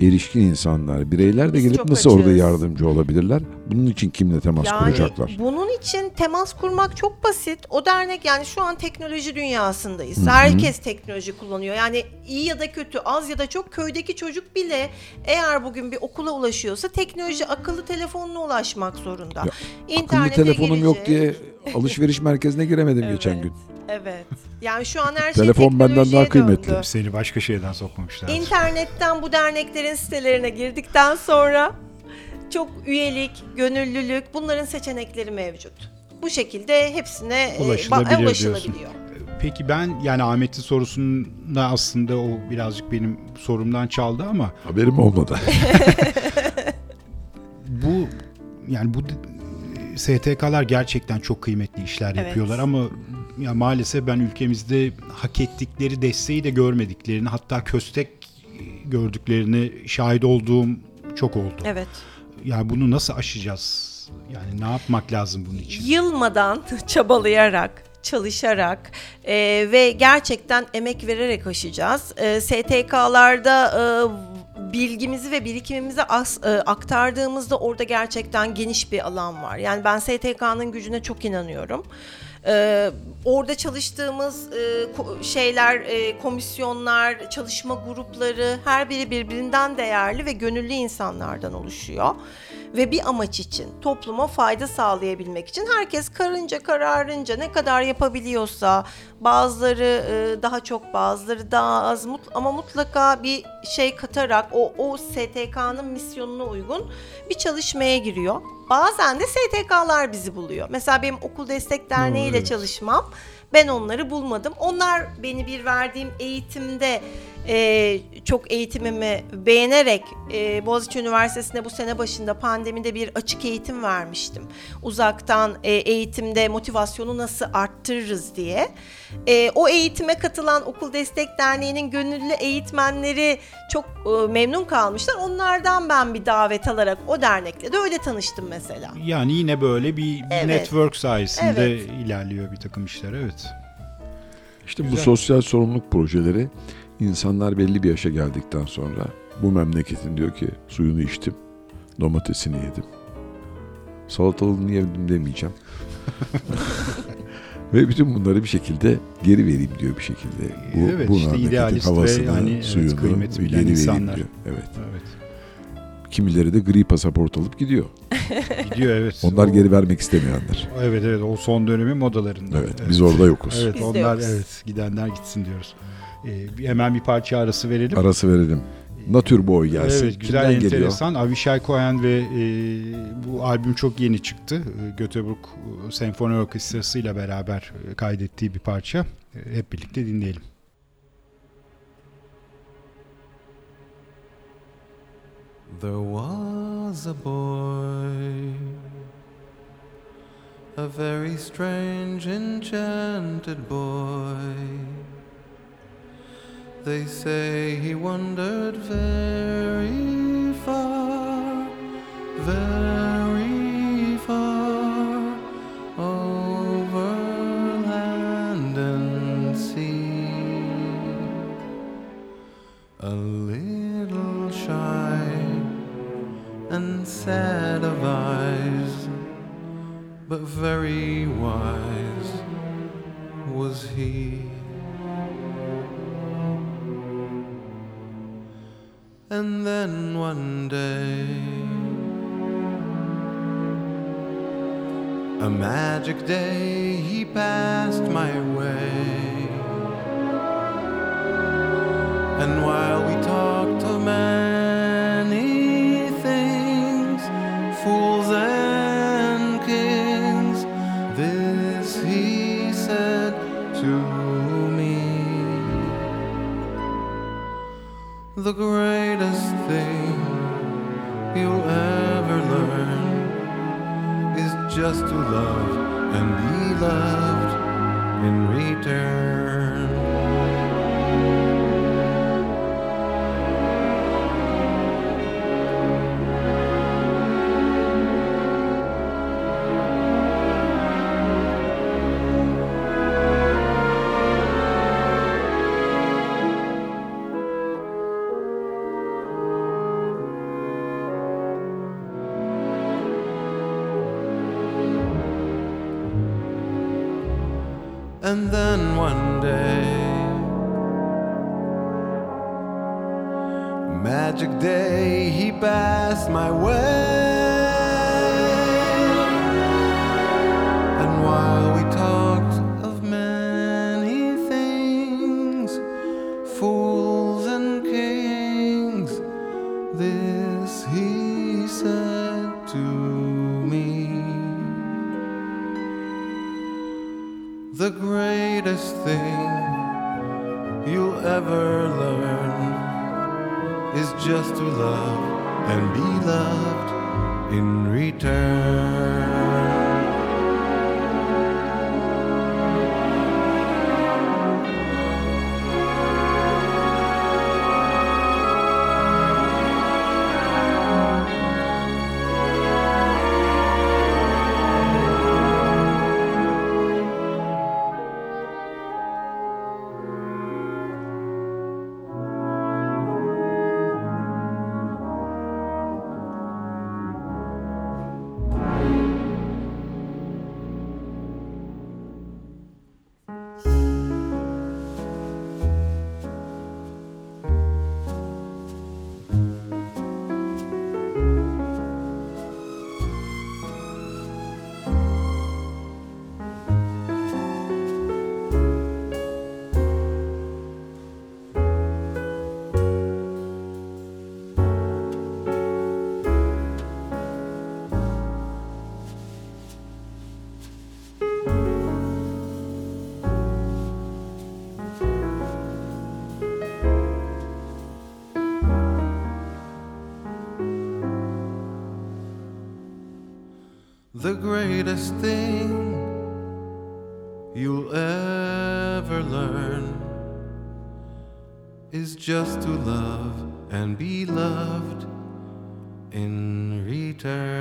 erişkin insanlar, bireyler de
Biz
gelip nasıl orada yardımcı olabilirler? Bunun için kimle temas kuracaklar?
Bunun için temas kurmak çok basit. O dernek yani şu an teknoloji dünyasındayız.
Hı hı.
Herkes teknoloji kullanıyor. Yani iyi ya da kötü, az ya da çok köydeki çocuk bile eğer bugün bir okula ulaşıyorsa teknoloji akıllı telefonuna ulaşmak zorunda.
Ya, Akıllı telefonum yok
girecek.
diye alışveriş merkezine giremedim
Evet.
geçen gün.
Evet. Yani şu an her şey
Telefon benden daha kıymetli.
döndü.
Seni başka şeyden sokmamışlar.
İnternetten bu derneklerin sitelerine girdikten sonra çok üyelik, gönüllülük bunların seçenekleri mevcut. Bu şekilde hepsine e, ulaşılabiliyor.
diyorsun. Peki ben yani Ahmet'in sorusunda aslında o birazcık benim sorumdan çaldı ama
Haberim olmadı.
bu yani bu STK'lar gerçekten çok kıymetli işler
Evet.
yapıyorlar ama ya maalesef ben ülkemizde hak ettikleri desteği de görmediklerini hatta köstek gördüklerini şahit olduğum çok oldu.
Evet.
Yani bunu nasıl aşacağız? Yani ne yapmak lazım bunun için?
Yılmadan çabalayarak, çalışarak e, ve gerçekten emek vererek aşacağız. E, STK'larda e, bilgimizi ve birikimimizi as- e, aktardığımızda orada gerçekten geniş bir alan var. Yani ben STK'nın gücüne çok inanıyorum. Ee, orada çalıştığımız e, ko- şeyler, e, komisyonlar, çalışma grupları her biri birbirinden değerli ve gönüllü insanlardan oluşuyor. Ve bir amaç için, topluma fayda sağlayabilmek için herkes karınca kararınca ne kadar yapabiliyorsa bazıları e, daha çok bazıları daha az ama mutlaka bir şey katarak o, o STK'nın misyonuna uygun bir çalışmaya giriyor. Bazen de STK'lar bizi buluyor. Mesela benim okul destek derneği ile
evet.
çalışmam ben onları bulmadım. Onlar beni bir verdiğim eğitimde e, çok eğitimimi beğenerek e, Boğaziçi Üniversitesi'nde bu sene başında pandemide bir açık eğitim vermiştim. Uzaktan e, eğitimde motivasyonu nasıl arttırırız diye. E, o eğitime katılan Okul Destek Derneği'nin gönüllü eğitmenleri çok e, memnun kalmışlar. Onlardan ben bir davet alarak o dernekle de öyle tanıştım mesela.
Yani yine böyle bir, bir
Evet.
network sayesinde
Evet.
ilerliyor bir takım işler. Evet.
İşte bu
Güzel.
sosyal sorumluluk projeleri insanlar belli bir yaşa geldikten sonra bu memleketin diyor ki suyunu içtim, domatesini yedim. Salatalığını yedim demeyeceğim. Ve bütün bunları bir şekilde geri vereyim diyor bir şekilde. Bu,
Evet,
bu
işte
memleketin
idealist ve
havasını,
yani evet,
suyunu
kıymeti bilen
geri vereyim
insanlar.
diyor. Evet.
Evet.
Kimileri de gri pasaport alıp gidiyor.
Gidiyor evet.
Onlar
O-
geri vermek istemeyenler.
Evet evet o son dönemin modalarında.
Evet, biz orada yokuz.
Evet
Biz
onlar
yokuz.
evet gidenler gitsin diyoruz. E, hemen bir parça arası verelim.
Arası verelim. Natür Boy gelsin.
Evet güzel
Kimden geliyor?
enteresan. Avishai Cohen ve e, bu albüm çok yeni çıktı. E, Göteborg Senfoni Orkestrası ile beraber e, kaydettiği bir parça. E, hep birlikte dinleyelim.
There was a boy, a very strange, enchanted boy. They say he wandered very far, very far over land and sea. A little shy and sad of eyes, but very wise was he. And then one day, a magic day, he passed my way. And while we talked of many The greatest thing you'll ever learn is just to love and be loved in return. The greatest thing you'll ever learn is just to love and be loved in return.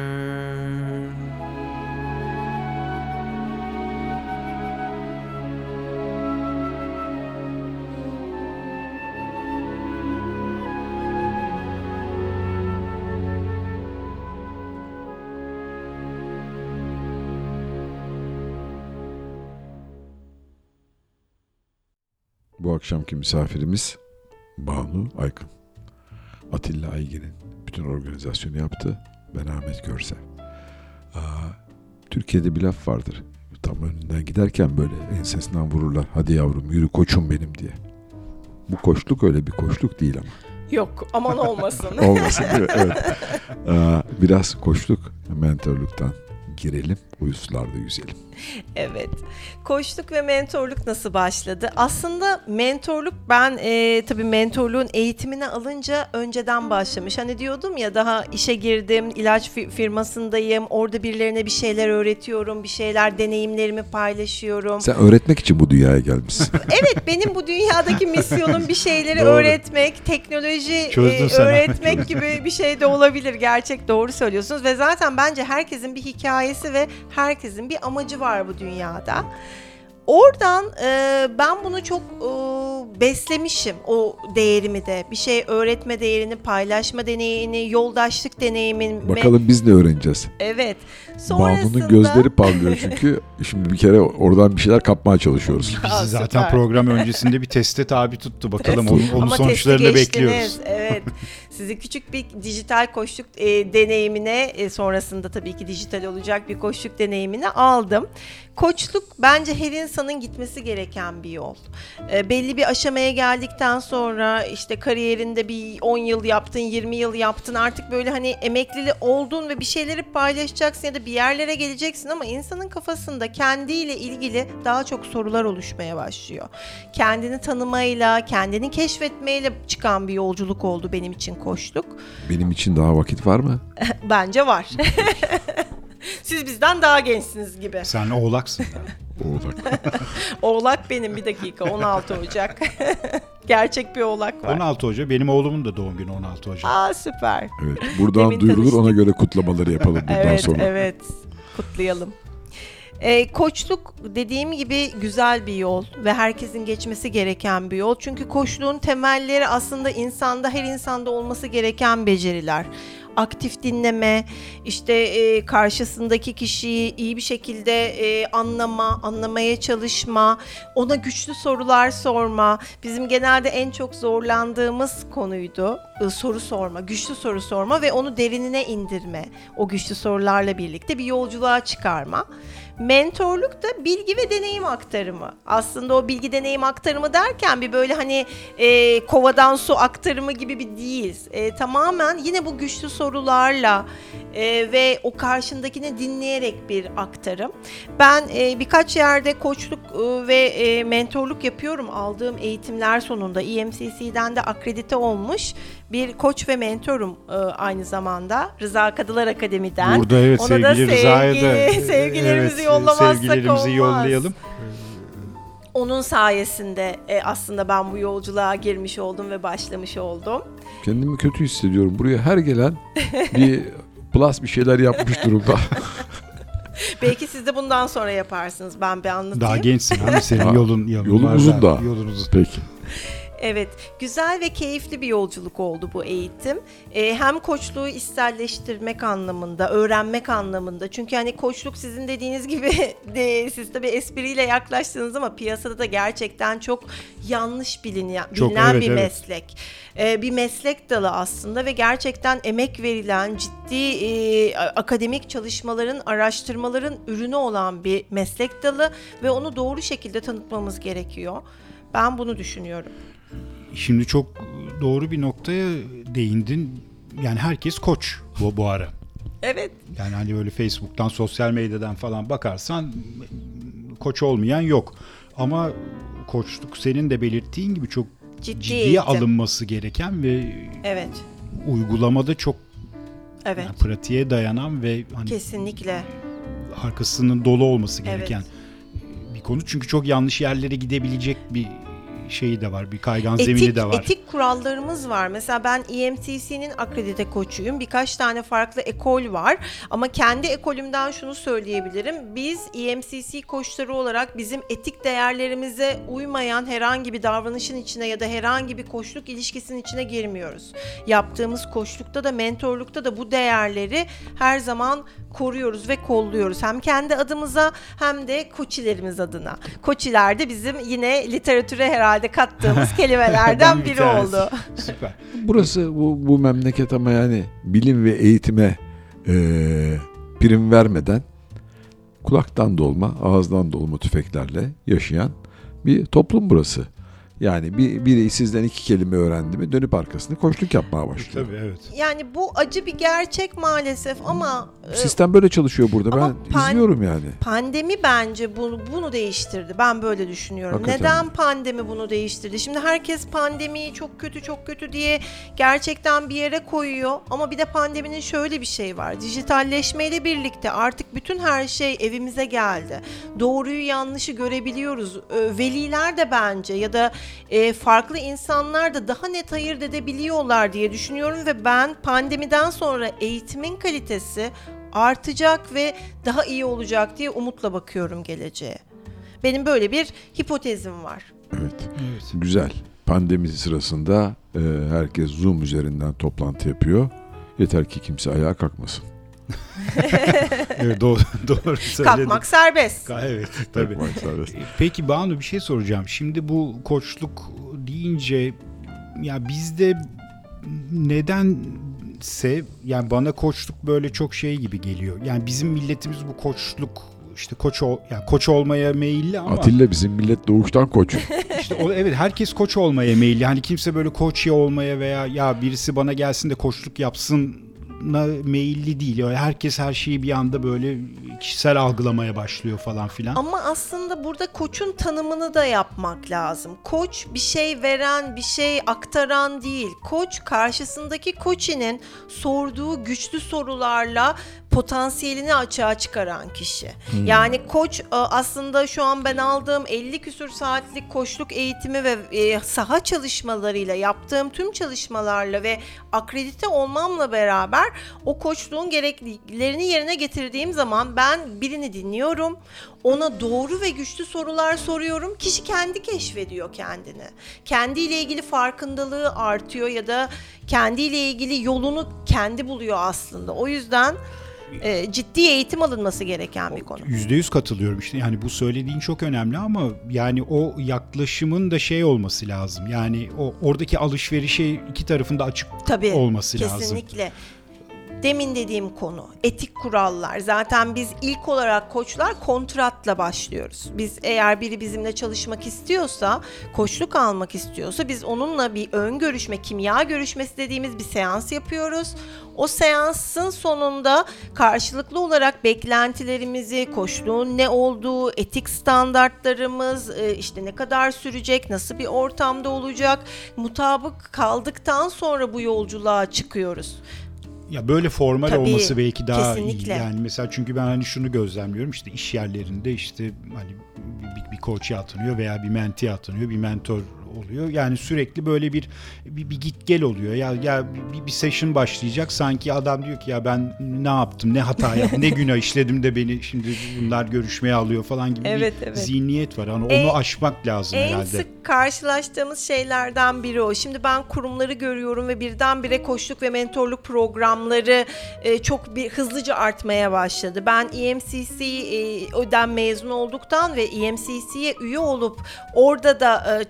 Akşamki misafirimiz Banu Aykın. Atilla Aygin'in bütün organizasyonu yaptı. Ben Ahmet Görsev. Aa, Türkiye'de bir laf vardır. Tam önünden giderken böyle ensesinden vururlar. Hadi yavrum yürü koçum benim diye. Bu koçluk öyle bir koçluk değil ama.
Yok aman olmasın.
Olmasın değil mi? Evet. Ee, biraz koçluk, mentorluktan girelim, uyuslarda yüzelim.
Evet. Koçluk ve mentorluk nasıl başladı? Aslında mentorluk ben e, tabii mentorluğun eğitimini alınca önceden başlamış. Hani diyordum ya daha işe girdim, ilaç fi- firmasındayım, orada birilerine bir şeyler öğretiyorum, bir şeyler deneyimlerimi paylaşıyorum.
Sen öğretmek için bu dünyaya gelmişsin.
Evet benim bu dünyadaki misyonum bir şeyleri
Doğru.
öğretmek, teknoloji
Çözdün
e,
hemen.
öğretmek gibi bir şey de olabilir. Gerçek doğru söylüyorsunuz ve zaten bence herkesin bir hikayesi ve herkesin bir amacı var bu dünyada. Oradan e, ben bunu çok e, beslemişim o değerimi de. Bir şey öğretme değerini, paylaşma deneyimini, yoldaşlık deneyimini.
Bakalım biz ne öğreneceğiz?
Evet. Sonrasında...
Banu'nun gözleri parlıyor çünkü şimdi bir kere oradan bir şeyler kapmaya çalışıyoruz.
Bizi zaten
süper.
program öncesinde bir teste tabi tuttu. Bakalım onun, onun
Ama
sonuçlarını bekliyoruz.
Evet. Sizi küçük bir dijital koçluk e, deneyimine e, sonrasında tabii ki dijital olacak bir koçluk deneyimine aldım. Koçluk bence her insanın gitmesi gereken bir yol. E, belli bir aşamaya geldikten sonra işte kariyerinde bir 10 yıl yaptın, 20 yıl yaptın. Artık böyle hani emeklili oldun ve bir şeyleri paylaşacaksın ya da bir yerlere geleceksin ama insanın kafasında kendiyle ilgili daha çok sorular oluşmaya başlıyor. Kendini tanımayla, kendini keşfetmeyle çıkan bir yolculuk oldu benim için koçluk.
Benim için daha vakit var mı?
Bence var. Siz bizden daha gençsiniz gibi.
Sen oğlaksın. da.
Oğlak.
Oğlak benim bir dakika 16 Ocak. Gerçek bir oğlak var.
16 Ocak. Benim oğlumun da doğum günü 16 Ocak.
Aa süper.
Evet. Buradan
Demin
duyurulur ona
tanıştık.
göre kutlamaları yapalım bundan
evet,
sonra.
evet. Kutlayalım. Ee, koçluk dediğim gibi güzel bir yol ve herkesin geçmesi gereken bir yol. Çünkü koçluğun temelleri aslında insanda, her insanda olması gereken beceriler. Aktif dinleme, işte e, karşısındaki kişiyi iyi bir şekilde e, anlama, anlamaya çalışma, ona güçlü sorular sorma. Bizim genelde en çok zorlandığımız konuydu. e, soru sorma, güçlü soru sorma ve onu derinine indirme. O güçlü sorularla birlikte bir yolculuğa çıkarma. Mentorluk da bilgi ve deneyim aktarımı. Aslında o bilgi deneyim aktarımı derken bir böyle hani e, kovadan su aktarımı gibi bir değil. E, tamamen yine bu güçlü sorularla e, ve o karşındakini dinleyerek bir aktarım. Ben e, birkaç yerde koçluk e, ve e, mentorluk yapıyorum. Aldığım eğitimler sonunda EMCC'den de akredite olmuş bir koç ve mentorum e, aynı zamanda. Rıza Kadılar Akademi'den.
Burada evet
Ona da
sevgili Rıza'ya da
sevgi- sevgilerimizi
evet,
yollamazsak
sevgilerimizi
olmaz.
yollayalım.
Onun sayesinde e, aslında ben bu yolculuğa girmiş oldum ve başlamış oldum.
Kendimi kötü hissediyorum. Buraya her gelen bir plus bir şeyler yapmış durumda.
Belki siz de bundan sonra yaparsınız. Ben bir anlatayım.
Daha gençsin ama senin yolun, yolun,
yolun
var
uzun daha.
Yolun uzun.
Peki.
Evet, güzel ve keyifli bir yolculuk oldu bu eğitim. Ee, hem koçluğu içselleştirmek anlamında, öğrenmek anlamında. Çünkü hani koçluk sizin dediğiniz gibi de, siz tabii espriyle yaklaştınız ama piyasada da gerçekten çok yanlış bilinen,
Çok,
bilinen
evet,
bir
evet.
meslek. Ee, bir meslek dalı aslında ve gerçekten emek verilen, ciddi e, akademik çalışmaların, araştırmaların ürünü olan bir meslek dalı ve onu doğru şekilde tanıtmamız gerekiyor. Ben bunu düşünüyorum.
Şimdi çok doğru bir noktaya değindin. Yani herkes koç bu, bu ara.
Evet.
Yani hani böyle Facebook'tan, sosyal medyadan falan bakarsan koç olmayan yok. Ama koçluk senin de belirttiğin gibi çok
Ciddi
ciddiye
eğitim.
alınması gereken ve
Evet.
uygulamada çok
Evet.
yani pratiğe dayanan ve hani
Kesinlikle.
arkasının dolu olması
Evet.
gereken bir konu. Çünkü çok yanlış yerlere gidebilecek bir şeyi de var. Bir kaygan zemini
Etik,
de var.
etik kurallarımız var. Mesela ben EMTC'nin akredite koçuyum. Birkaç tane farklı ekol var. Ama kendi ekolümden şunu söyleyebilirim. Biz EMCC koçları olarak bizim etik değerlerimize uymayan herhangi bir davranışın içine ya da herhangi bir koçluk ilişkisinin içine girmiyoruz. Yaptığımız koçlukta da mentorlukta da bu değerleri her zaman koruyoruz ve kolluyoruz. Hem kendi adımıza hem de koçilerimiz adına. Koçiler de bizim yine literatüre herhalde kattığımız kelimelerden
Bir
biri oldu.
Süper.
Burası bu, bu memleket ama yani bilim ve eğitime eee, prim vermeden kulaktan dolma, ağızdan dolma tüfeklerle yaşayan bir toplum burası. Yani bir, biri sizden iki kelime öğrendi mi dönüp arkasını koçluk yapmaya başlıyor.
Tabii evet.
Yani bu acı bir gerçek maalesef ama e,
Sistem böyle çalışıyor burada.
Ama
Ben
pan-
izliyorum yani.
Pandemi bence bunu bunu değiştirdi. Ben böyle düşünüyorum.
Hakikaten.
Neden pandemi bunu değiştirdi? Şimdi herkes pandemiyi çok kötü çok kötü diye gerçekten bir yere koyuyor. Ama bir de pandeminin şöyle bir şey var. Dijitalleşmeyle birlikte artık bütün her şey evimize geldi. Doğruyu yanlışı görebiliyoruz. Veliler de bence ya da e, farklı insanlar da daha net ayırt edebiliyorlar diye düşünüyorum ve ben pandemiden sonra eğitimin kalitesi artacak ve daha iyi olacak diye umutla bakıyorum geleceğe. Benim böyle bir hipotezim var.
Evet.
Evet.
Güzel. Pandemi sırasında e, herkes Zoom üzerinden toplantı yapıyor. Yeter ki kimse ayağa kalkmasın.
evet doğru, doğru söyledin.
Kalkmak serbest.
Evet tabii.
Kalkmak serbest.
E, Peki Banu bir şey soracağım. Şimdi bu koçluk deyince ya bizde nedense yani bana koçluk böyle çok şey gibi geliyor. Yani bizim milletimiz bu koçluk işte koç ol, yani koç olmaya meyilli ama
Atilla bizim millet doğuştan koç.
işte o, evet herkes koç olmaya meyilli. Hani kimse böyle koç ya olmaya veya ya birisi bana gelsin de koçluk yapsın meyilli değil. Yani herkes her şeyi bir anda böyle kişisel algılamaya başlıyor falan filan.
Ama aslında burada koçun tanımını da yapmak lazım. Koç bir şey veren, bir şey aktaran değil. Koç karşısındaki koçinin sorduğu güçlü sorularla potansiyelini açığa çıkaran kişi. Yani koç e, aslında şu an ben aldığım 50 küsür saatlik koçluk eğitimi ve e, saha çalışmalarıyla yaptığım tüm çalışmalarla ve akredite olmamla beraber o koçluğun gerekliliklerini yerine getirdiğim zaman ben birini dinliyorum. Ona doğru ve güçlü sorular soruyorum. Kişi kendi keşfediyor kendini. Kendiyle ilgili farkındalığı artıyor ya da kendiyle ilgili yolunu kendi buluyor aslında. O yüzden e, ciddi eğitim alınması gereken bir konu.
Yüzde yüz katılıyorum işte yani bu söylediğin çok önemli ama yani o yaklaşımın da şey olması lazım yani o oradaki alışverişe iki tarafında açık
Tabii
olması lazım.
kesinlikle. Demin dediğim konu etik kurallar. Zaten biz ilk olarak koçlar kontratla başlıyoruz. Biz eğer biri bizimle çalışmak istiyorsa, koçluk almak istiyorsa biz onunla bir ön görüşme, kimya görüşmesi dediğimiz bir seans yapıyoruz. O seansın sonunda karşılıklı olarak beklentilerimizi, koçluğun ne olduğu, etik standartlarımız, e, işte ne kadar sürecek, nasıl bir ortamda olacak, mutabık kaldıktan sonra bu yolculuğa çıkıyoruz.
Ya böyle formal
Tabii,
olması belki daha
kesinlikle.
iyi. Yani mesela çünkü ben hani şunu gözlemliyorum işte iş yerlerinde işte hani bir, bir koçya atanıyor veya bir menti atanıyor, bir mentor oluyor. Yani sürekli böyle bir bir, bir git gel oluyor. Ya ya bir, bir session başlayacak sanki adam diyor ki ya ben ne yaptım, ne hata yaptım, ne günah işledim de beni şimdi bunlar görüşmeye alıyor falan gibi
Evet,
bir
evet.
zihniyet var. Hani
En-
onu aşmak lazım
En
herhalde.
sık karşılaştığımız şeylerden biri o. Şimdi ben kurumları görüyorum ve birdenbire koçluk ve mentorluk programları e, çok bir hızlıca artmaya başladı. Ben EMCC'den mezun olduktan ve EMCC'ye üye olup orada da e,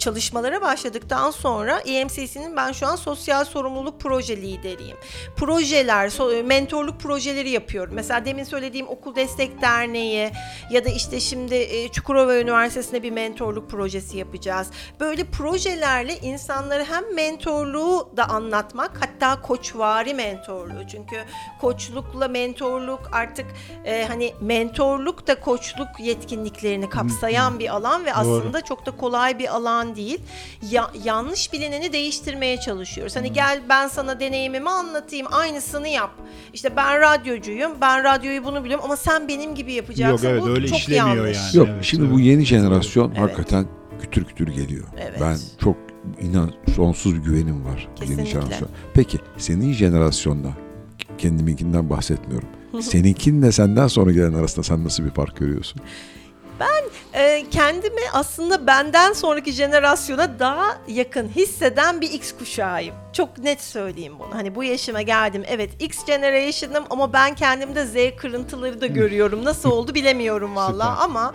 çalışmalara başladıktan sonra EMCC'nin ben şu an sosyal sorumluluk proje lideriyim. Projeler, so- mentorluk projeleri yapıyorum. Mesela demin söylediğim Okul Destek Derneği ya da işte şimdi e, Çukurova Üniversitesi'nde bir mentorluk projesi yapacağız. Böyle projelerle insanlara hem mentorluğu da anlatmak hatta koçvari mentorluğu. Çünkü koçlukla mentorluk artık e, hani mentorluk da koçluk yetkinliklerini kapsayan bir alan ve aslında çok da kolay bir alan değil. Ya, yanlış bilineni değiştirmeye çalışıyoruz. Hani gel ben sana deneyimimi anlatayım aynısını yap. İşte ben radyocuyum ben radyoyu bunu biliyorum ama sen benim gibi yapacaksın.
Yok, evet,
Bu
öyle
çok
işlemiyor
yanlış.
yani.
Yok
Evet,
şimdi
evet.
bu yeni jenerasyon
Evet.
hakikaten kütür kütür geliyor.
Evet.
Ben çok inan sonsuz bir güvenim var
Kesinlikle.
yeni jenerasyon. Peki senin jenerasyonla kendiminkinden bahsetmiyorum. Seninkinle senden sonra gelen arasında sen nasıl bir fark görüyorsun?
Ee, kendimi aslında benden sonraki jenerasyona daha yakın hisseden bir X kuşağıyım. Çok net söyleyeyim bunu. Hani bu yaşıma geldim. Evet X generation'ım ama ben kendimde Z kırıntıları da görüyorum. Nasıl oldu bilemiyorum valla ama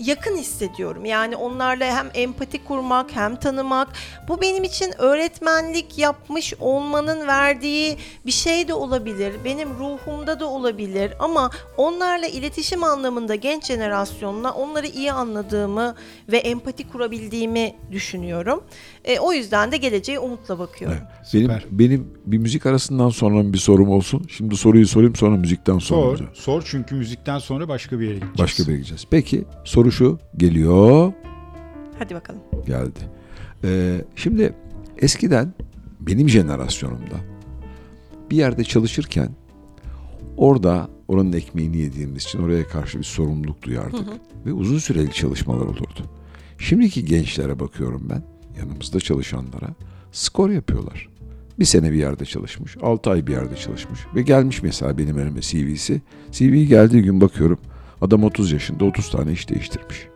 yakın hissediyorum. Yani onlarla hem empati kurmak hem tanımak. Bu benim için öğretmenlik yapmış olmanın verdiği bir şey de olabilir. Benim ruhumda da olabilir ama onlarla iletişim anlamında genç jenerasyonla onları iyi anladığımı ve empati kurabildiğimi düşünüyorum. E, o yüzden de geleceğe umutla bakıyorum.
Evet. Benim,
Süper.
benim bir müzik arasından sonra bir sorum olsun. Şimdi soruyu sorayım sonra müzikten sonra.
Sor, sor çünkü müzikten sonra başka bir yere gideceğiz.
Başka bir yere gideceğiz. Peki soru şu geliyor
Hadi bakalım.
geldi. Ee, şimdi eskiden benim jenerasyonumda bir yerde çalışırken orada oranın ekmeğini yediğimiz için oraya karşı bir sorumluluk duyardık. Ve uzun süreli çalışmalar olurdu. Şimdiki gençlere bakıyorum ben yanımızda çalışanlara skor yapıyorlar. Bir sene bir yerde çalışmış, 6 ay bir yerde çalışmış ve gelmiş mesela benim önüme CV'si. CV geldiği gün bakıyorum adam 30 yaşında 30 tane iş değiştirmiş.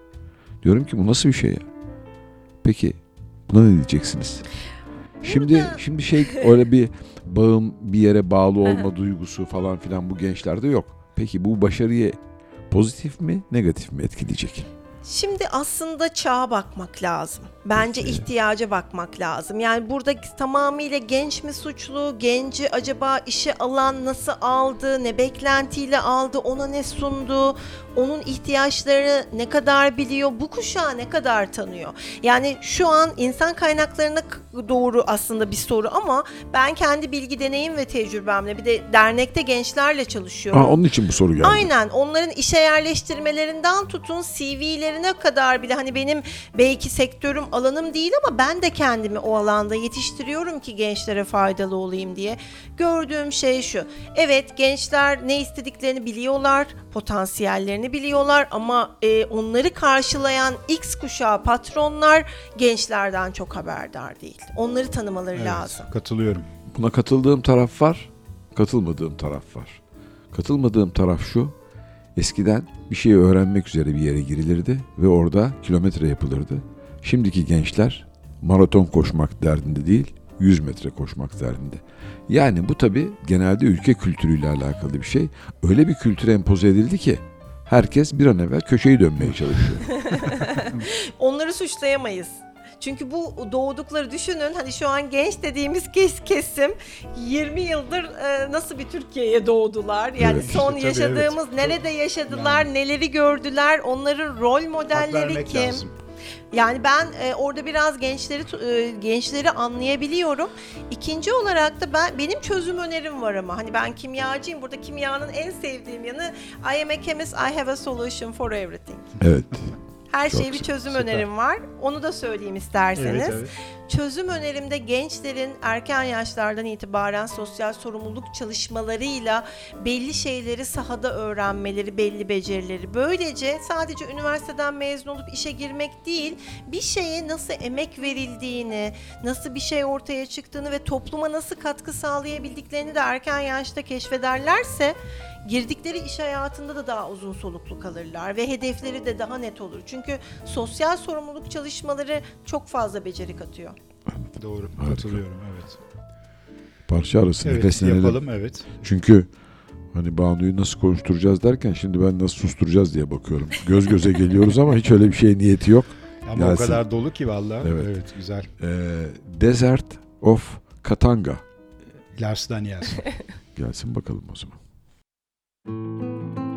Diyorum ki bu nasıl bir şey ya? Peki buna ne diyeceksiniz? Şimdi şimdi şey öyle bir bağım bir yere bağlı olma duygusu falan filan bu gençlerde yok. Peki bu başarıyı pozitif mi negatif mi etkileyecek?
Şimdi aslında çağa bakmak lazım. Bence
Peki.
ihtiyaca bakmak lazım. Yani burada tamamıyla genç mi suçlu, genci acaba işe alan nasıl aldı, ne beklentiyle aldı, ona ne sundu, onun ihtiyaçları ne kadar biliyor, bu kuşağı ne kadar tanıyor. Yani şu an insan kaynaklarına doğru aslında bir soru ama ben kendi bilgi deneyim ve tecrübemle bir de dernekte gençlerle çalışıyorum.
Aa, onun için bu soru geldi.
Aynen onların işe yerleştirmelerinden tutun CV'lerine kadar bile hani benim belki sektörüm alanım değil ama ben de kendimi o alanda yetiştiriyorum ki gençlere faydalı olayım diye. Gördüğüm şey şu. Evet gençler ne istediklerini biliyorlar, potansiyellerini biliyorlar ama e, onları karşılayan X kuşağı patronlar gençlerden çok haberdar değil. Onları tanımaları
Evet,
lazım.
Katılıyorum.
Buna katıldığım taraf var, katılmadığım taraf var. Katılmadığım taraf şu. Eskiden bir şeyi öğrenmek üzere bir yere girilirdi ve orada kilometre yapılırdı. Şimdiki gençler maraton koşmak derdinde değil, 100 metre koşmak derdinde. Yani bu tabi genelde ülke kültürüyle alakalı bir şey. Öyle bir kültür empoze edildi ki herkes bir an evvel köşeyi dönmeye çalışıyor.
onları suçlayamayız. Çünkü bu doğdukları düşünün hani şu an genç dediğimiz kes, kesim 20 yıldır e, nasıl bir Türkiye'ye doğdular. Yani
Evet.
son
İşte
yaşadığımız
evet.
nerede yaşadılar, neleri gördüler, onların rol modelleri kim?
lazım.
Yani ben e, orada biraz gençleri e, gençleri anlayabiliyorum. İkinci olarak da ben benim çözüm önerim var ama hani ben kimyacıyım. Burada kimyanın en sevdiğim yanı I am a chemist, I have a solution for everything.
Evet.
Her
Çok
şeye bir çözüm
süper.
önerim var. Onu da söyleyeyim isterseniz.
Evet, evet.
Çözüm önerimde gençlerin erken yaşlardan itibaren sosyal sorumluluk çalışmalarıyla belli şeyleri sahada öğrenmeleri, belli becerileri. Böylece sadece üniversiteden mezun olup işe girmek değil, bir şeye nasıl emek verildiğini, nasıl bir şey ortaya çıktığını ve topluma nasıl katkı sağlayabildiklerini de erken yaşta keşfederlerse girdikleri iş hayatında da daha uzun soluklu kalırlar ve hedefleri de daha net olur. Çünkü sosyal sorumluluk çalışmaları çok fazla beceri katıyor.
Doğru.
Harika.
Katılıyorum. Evet.
Parça arası
Evet
nefeslenelim.
yapalım evet.
Çünkü hani Banu'yu nasıl konuşturacağız derken şimdi ben nasıl susturacağız diye bakıyorum. Göz göze geliyoruz ama hiç öyle bir şey niyeti yok.
Ama
Gelsin.
o kadar dolu ki vallahi.
Evet.
Evet, güzel.
Ee, Desert of Katanga.
Lars Daniels.
Gelsin bakalım o zaman.
Thank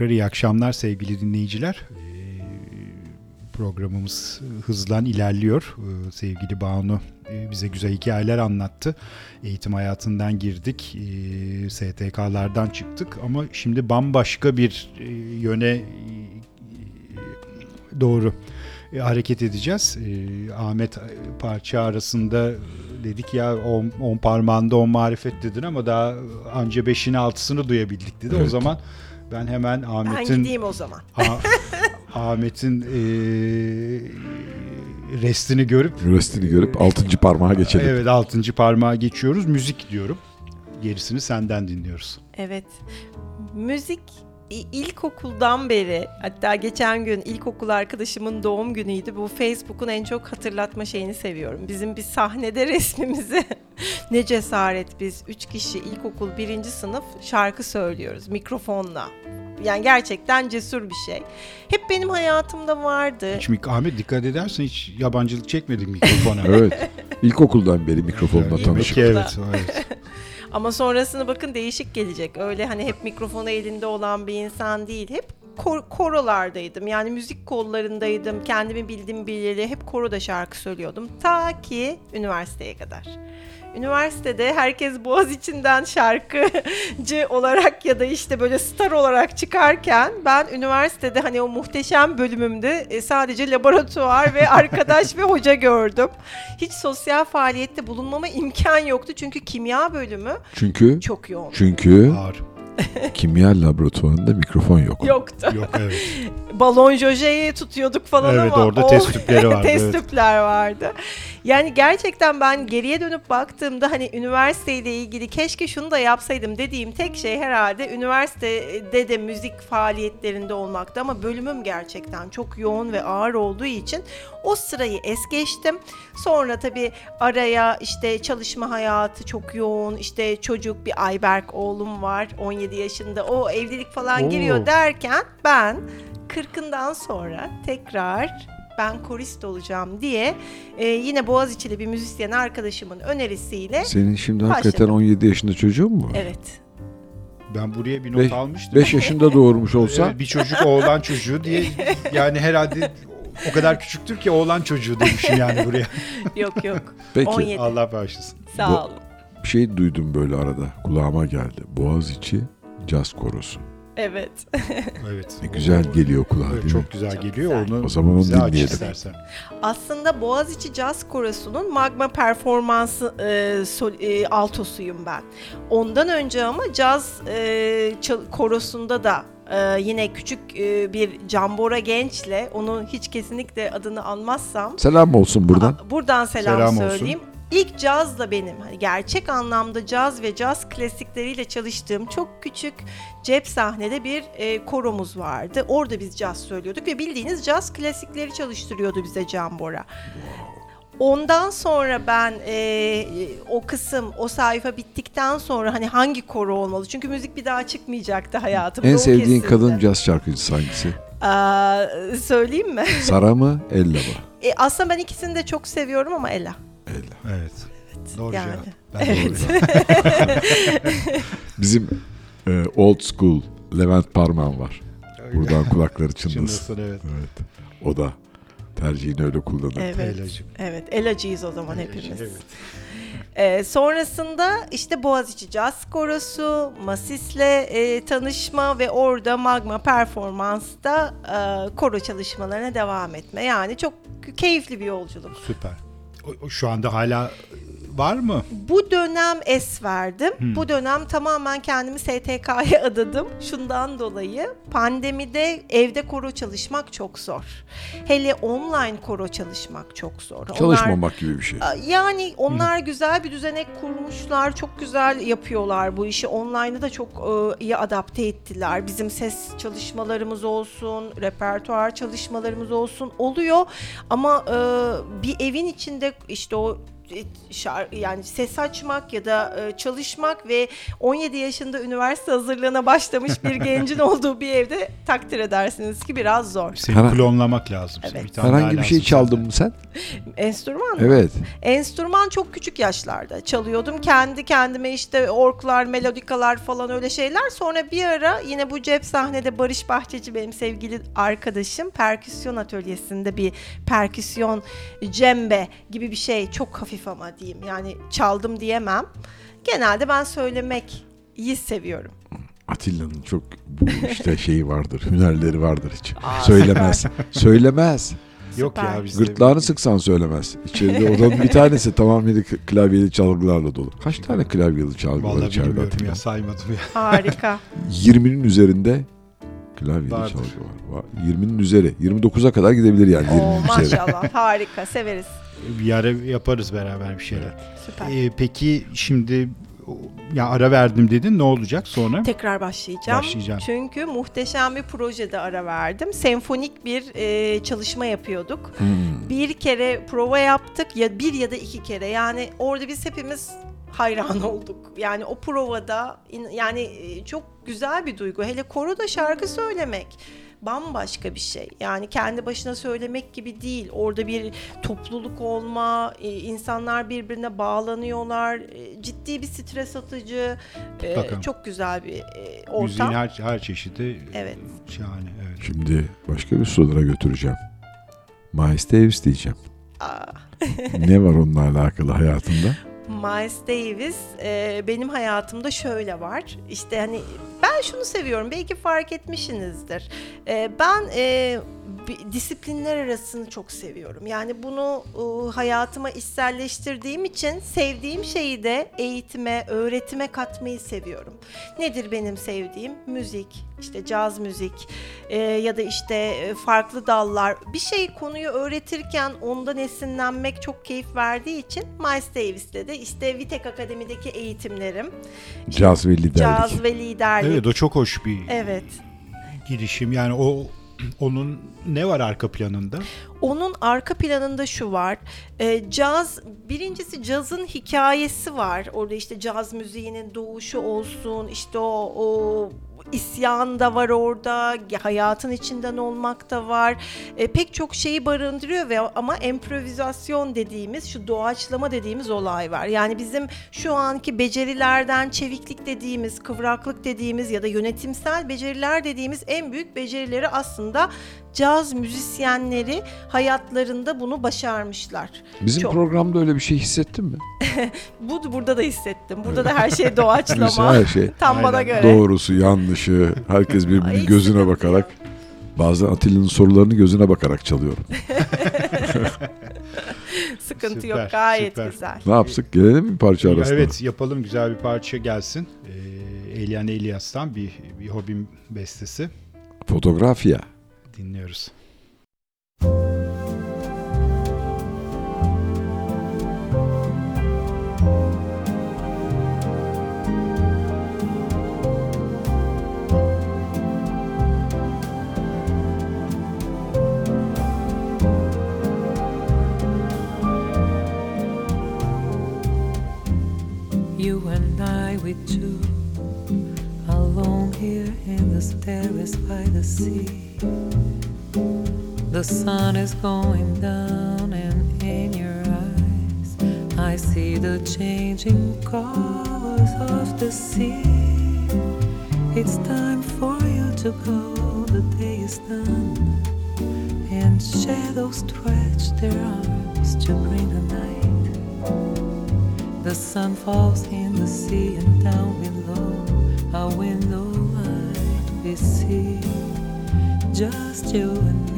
Tekrar iyi akşamlar sevgili dinleyiciler. Ee, Programımız hızlan ilerliyor. Ee, Sevgili Banu e, bize güzel hikayeler anlattı. Eğitim hayatından girdik, e, STK'lardan çıktık ama şimdi bambaşka bir e, yöne doğru hareket edeceğiz. Ahmet parça arasında dedik ya on, on parmağında on marifet dedin ama daha anca beşini altısını duyabildik dedi. O
Evet.
zaman ben hemen
Ben
Ahmet'in
gideyim o zaman.
Ahmet'in e, restini görüp
Restini görüp altıncı parmağa geçelim.
evet altıncı parmağa geçiyoruz. Müzik diyorum. Gerisini senden dinliyoruz.
Evet. Müzik ilkokuldan beri hatta geçen gün ilkokul arkadaşımın doğum günüydü. Bu Facebook'un en çok hatırlatma şeyini seviyorum. Bizim bir sahnede resmimizi ne cesaret biz üç kişi ilkokul birinci sınıf şarkı söylüyoruz mikrofonla. Yani gerçekten cesur bir şey. Hep benim hayatımda vardı.
Hiç Ahmet dikkat edersen hiç yabancılık çekmedik mikrofona.
Evet. İlkokuldan beri mikrofonla
ki evet, evet.
Ama sonrasını bakın değişik gelecek. Öyle hani hep mikrofonu elinde olan bir insan değil. Hep kor- korolardaydım. Yani müzik kollarındaydım. Kendimi bildim bileli hep koroda şarkı söylüyordum. Ta ki üniversiteye kadar. Üniversitede herkes boğaz içinden şarkıcı olarak ya da işte böyle star olarak çıkarken ben üniversitede hani o muhteşem bölümümde e, sadece laboratuvar ve arkadaş ve hoca gördüm. Hiç sosyal faaliyette bulunmama imkan yoktu çünkü kimya bölümü
Çünkü
çok yoğun.
çünkü
Ağır.
kimya laboratuvarında mikrofon yok.
Yoktu.
Yok evet.
Balon jojeyi tutuyorduk falan
Evet,
ama
orada test tüpleri vardı,
test
evet.
tüpler vardı. Yani gerçekten ben geriye dönüp baktığımda hani üniversiteyle ilgili keşke şunu da yapsaydım dediğim tek şey herhalde üniversitede de müzik faaliyetlerinde olmaktı ama bölümüm gerçekten çok yoğun ve ağır olduğu için o sırayı es geçtim. Sonra tabii araya işte çalışma hayatı çok yoğun. işte çocuk bir Ayberk oğlum var 17 yaşında. O evlilik falan
Oo.
giriyor derken ben 40'ından sonra tekrar ben korist olacağım diye e, yine Boğaziçi'li bir müzisyen arkadaşımın önerisiyle
Senin şimdi
Başladım.
hakikaten 17 yaşında çocuğun mu?
evet
Ben buraya bir not
Beş-
almıştım.
5 yaşında doğurmuş olsa
Evet, bir çocuk oğlan çocuğu diye yani herhalde o kadar küçüktür ki oğlan çocuğu demişim yani buraya.
yok yok
peki
17
Allah bağışlasın.
sağ
Bu-
olun.
bir şey duydum böyle arada kulağıma geldi. Boğaziçi caz korosu.
Evet.
Evet.
Ne güzel geliyor kulağa
Evet,
değil mi?
çok güzel
Çok
geliyor.
güzel.
Onu
O zaman onu dinleyelim.
istersen.
Aslında Boğaziçi Caz Korosu'nun magma performansı e, sol- e, altosuyum ben. Ondan önce ama caz e, çal- korosunda da e, yine küçük e, bir Cambora gençle onu hiç kesinlikle adını anmazsam
Selam olsun buradan.
Aa, buradan selam,
Selam olsun.
İlk caz da benim. Hani gerçek anlamda caz ve caz klasikleriyle çalıştığım çok küçük cep sahnede bir e, koromuz vardı. Orada biz caz söylüyorduk ve bildiğiniz caz klasikleri çalıştırıyordu bize Can Bora. Ondan sonra ben e, o kısım, o sayfa bittikten sonra hani hangi koro olmalı? Çünkü müzik bir daha çıkmayacaktı hayatımda.
En sevdiğin
kesildi.
kadın caz şarkıcısı hangisi?
Aa, söyleyeyim mi?
Sara mı, Ella mı?
E, aslında ben ikisini de çok seviyorum ama Ella.
Ella.
Evet. Doğru
yani.
cevap. Ben
Evet.
doğru.
Bizim e, old school Levent Parman var. Buradan kulakları çınlasın.
Çınlasın evet.
Evet. O da tercihini öyle kullanır.
Evet.
Elacığım.
Evet, elacıyız o zaman hepimiz.
Evet.
Ee, sonrasında işte Boğaziçi Caz Korosu, Masis'le e, tanışma ve orada Magma Performans'ta e, koro çalışmalarına devam etme. Yani çok keyifli bir yolculuk.
Süper. Şu anda hala var mı?
Bu dönem es verdim. Bu dönem tamamen kendimi STK'ya adadım. Şundan dolayı pandemide evde koro çalışmak çok zor. Hele online koro çalışmak çok zor. Onlar-
Çalışmamak gibi bir şey.
Yani onlar güzel bir düzenek kurmuşlar. Çok güzel yapıyorlar bu işi. Online'da da çok e, iyi adapte ettiler. Bizim ses çalışmalarımız olsun, repertuar çalışmalarımız olsun oluyor. Ama e, bir evin içinde işte o şar- yani ses açmak ya da e, çalışmak ve 17 yaşında üniversite hazırlığına başlamış bir gencin olduğu bir evde takdir edersiniz ki biraz zor.
Seni
Herhangi-
klonlamak lazım.
Evet.
Bir tane
Herhangi bir şey çaldın mı sen?
Enstrüman mı?
Evet.
Enstrüman çok küçük yaşlarda çalıyordum. Kendi kendime işte orklar, melodikalar falan öyle şeyler. Sonra bir ara yine bu cep sahnede Barış Bahçeci benim sevgili arkadaşım perküsyon atölyesinde bir perküsyon cembe gibi bir şey çok hafif ama diyeyim. Yani çaldım diyemem. Genelde ben söylemek iyi seviyorum.
Atilla'nın çok bu işte şeyi vardır, hünerleri vardır hiç.
Aa,
Söylemez. Söylemez.
Yok
Süper.
ya bizde.
Gırtlağını sıksan söylemez. İçeride odanın bir tanesi tamamıyla klavyeli çalgılarla dolu. Kaç tane klavyeli çalgı var
Vallahi
içeride Atilla?
ya saymadım ya.
Harika.
20'nin üzerinde klavyeli
Vardır.
çalgı var. var. 20'nin üzeri. 29'a kadar gidebilir yani. 20'nin
Oo,
üzeri.
maşallah harika severiz.
Bir ara yaparız beraber bir şeyler.
Süper.
Ee, peki şimdi ya ara verdim dedin ne olacak sonra?
Tekrar başlayacağım.
Başlayacağım.
Çünkü muhteşem bir projede ara verdim. Senfonik bir e, çalışma yapıyorduk.
Hmm.
Bir kere prova yaptık ya bir ya da iki kere. Yani orada biz hepimiz hayran olduk. Yani o provada yani e, çok güzel bir duygu. Hele koroda şarkı söylemek bambaşka bir şey. Yani kendi başına söylemek gibi değil. Orada bir topluluk olma, e, insanlar birbirine bağlanıyorlar. e, Ciddi bir stres atıcı, e,
Mutlaka.
çok güzel bir e,
Müziğin
ortam.
her, her çeşidi
Evet.
şahane. Evet.
Şimdi başka bir sorulara götüreceğim. Miles Davis diyeceğim.
Aa.
ne var onunla alakalı hayatında?
Miles Davis e, benim hayatımda şöyle var. İşte hani ben şunu seviyorum. Belki fark etmişsinizdir. E, ben e, disiplinler arasını çok seviyorum. Yani bunu e, hayatıma içselleştirdiğim için sevdiğim şeyi de eğitime, öğretime katmayı seviyorum. Nedir benim sevdiğim? Müzik, işte caz müzik e, ya da işte e, farklı dallar. Bir şey konuyu öğretirken ondan esinlenmek çok keyif verdiği için Miles Davis'le de işte Vitek Akademi'deki eğitimlerim,
Caz ve liderlik.
caz ve liderlik.
Evet o çok hoş bir
Evet.
girişim. Yani o onun ne var arka planında?
Onun arka planında şu var. E, caz, birincisi cazın hikayesi var. Orada işte caz müziğinin doğuşu olsun, işte o, o isyan da var orada, hayatın içinden olmak da var. E, pek çok şeyi barındırıyor ve ama improvizasyon dediğimiz, şu doğaçlama dediğimiz olay var. Yani bizim şu anki becerilerden çeviklik dediğimiz, kıvraklık dediğimiz ya da yönetimsel beceriler dediğimiz en büyük becerileri aslında caz müzisyenleri hayatlarında bunu başarmışlar.
Bizim
Çok.
programda öyle bir şey hissettin mi?
Bu burada da hissettim. Burada da her şey doğaçlama.
Her şey.
Tam bana
Aynen.
göre.
Doğrusu, yanlışı, herkes birbirinin gözüne bakarak. Bazen Atilla'nın sorularını gözüne bakarak çalıyorum.
Sıkıntı
Süper,
yok. Gayet
süper.
güzel.
Ne yapsık? Gelelim mi bir parça arasına?
Evet yapalım güzel bir parça gelsin. Ee, Elian Elias'tan bir, bir hobim bestesi.
Fotoğrafya.
Dinliyoruz.
You and I, we two, alone here in this terrace by the sea. The sun is going down, and in your eyes, I see the changing colors of the sea. It's time for you to go, the day is done, and shadows stretch their arms to bring the night. The sun falls in the sea and down below our window light we see just you and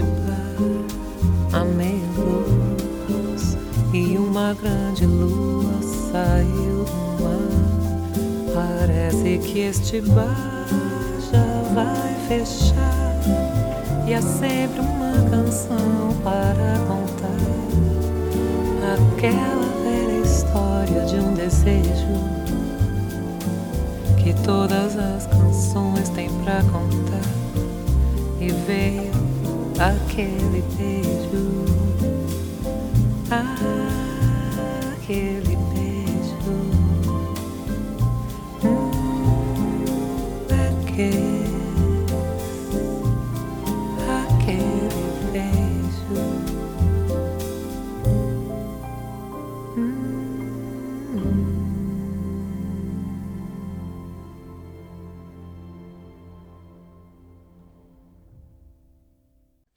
bar, a meia luz e uma grande lua saiu do mar. Parece que este bar já vai fechar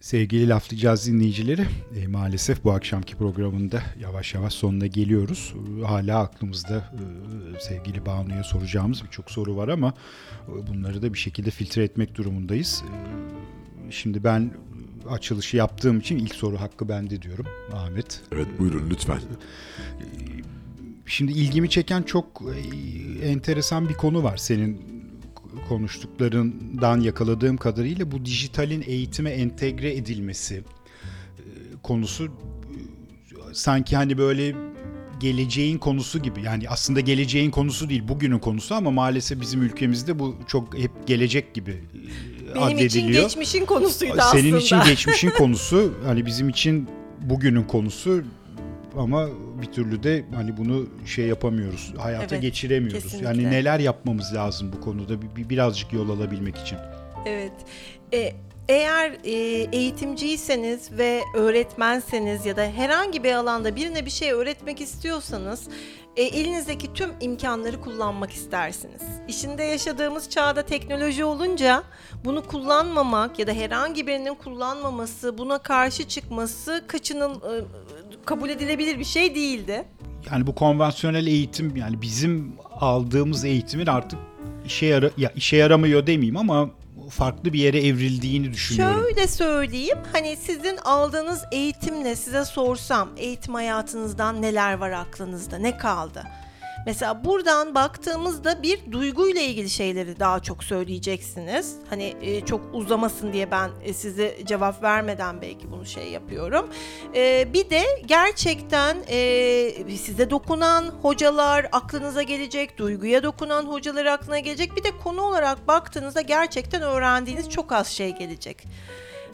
Sevgili laflayacağız dinleyicileri, e, maalesef bu akşamki programında yavaş yavaş sonuna geliyoruz. E, Hala aklımızda e, sevgili Banu'ya soracağımız birçok soru var ama e, bunları da bir şekilde filtre etmek durumundayız. E, Şimdi ben açılışı yaptığım için ilk soru hakkı bende diyorum Ahmet.
Evet buyurun lütfen.
Şimdi ilgimi çeken çok e, enteresan bir konu var senin konuştuklarından yakaladığım kadarıyla bu dijitalin eğitime entegre edilmesi e, konusu e, sanki hani böyle geleceğin konusu gibi yani aslında geleceğin konusu değil bugünün konusu ama maalesef bizim ülkemizde bu çok hep gelecek gibi e,
Benim için
addediliyor.
geçmişin konusuydu aslında.
Senin için geçmişin konusu hani bizim için bugünün konusu ama bir türlü de hani bunu şey yapamıyoruz. Hayata
Evet,
geçiremiyoruz.
kesinlikle.
Yani neler yapmamız lazım bu konuda bir, bir- birazcık yol alabilmek için.
Evet. E, eğer e, eğitimciyseniz ve öğretmenseniz ya da herhangi bir alanda birine bir şey öğretmek istiyorsanız e, elinizdeki tüm imkanları kullanmak istersiniz. İçinde yaşadığımız çağda teknoloji olunca bunu kullanmamak ya da herhangi birinin kullanmaması, buna karşı çıkması kaçının e, kabul edilebilir bir şey değildi.
Yani bu konvansiyonel eğitim yani bizim aldığımız eğitimin artık işe yara ya işe yaramıyor demeyeyim ama farklı bir yere evrildiğini düşünüyorum.
Şöyle söyleyeyim hani sizin aldığınız eğitimle size sorsam eğitim hayatınızdan neler var aklınızda ne kaldı? Mesela buradan baktığımızda bir duyguyla ilgili şeyleri daha çok söyleyeceksiniz. Hani e, çok uzamasın diye ben e, size cevap vermeden belki bunu şey yapıyorum. E, bir de gerçekten e, size dokunan hocalar aklınıza gelecek, duyguya dokunan hocalar aklına gelecek. Bir de konu olarak baktığınızda gerçekten öğrendiğiniz çok az şey gelecek.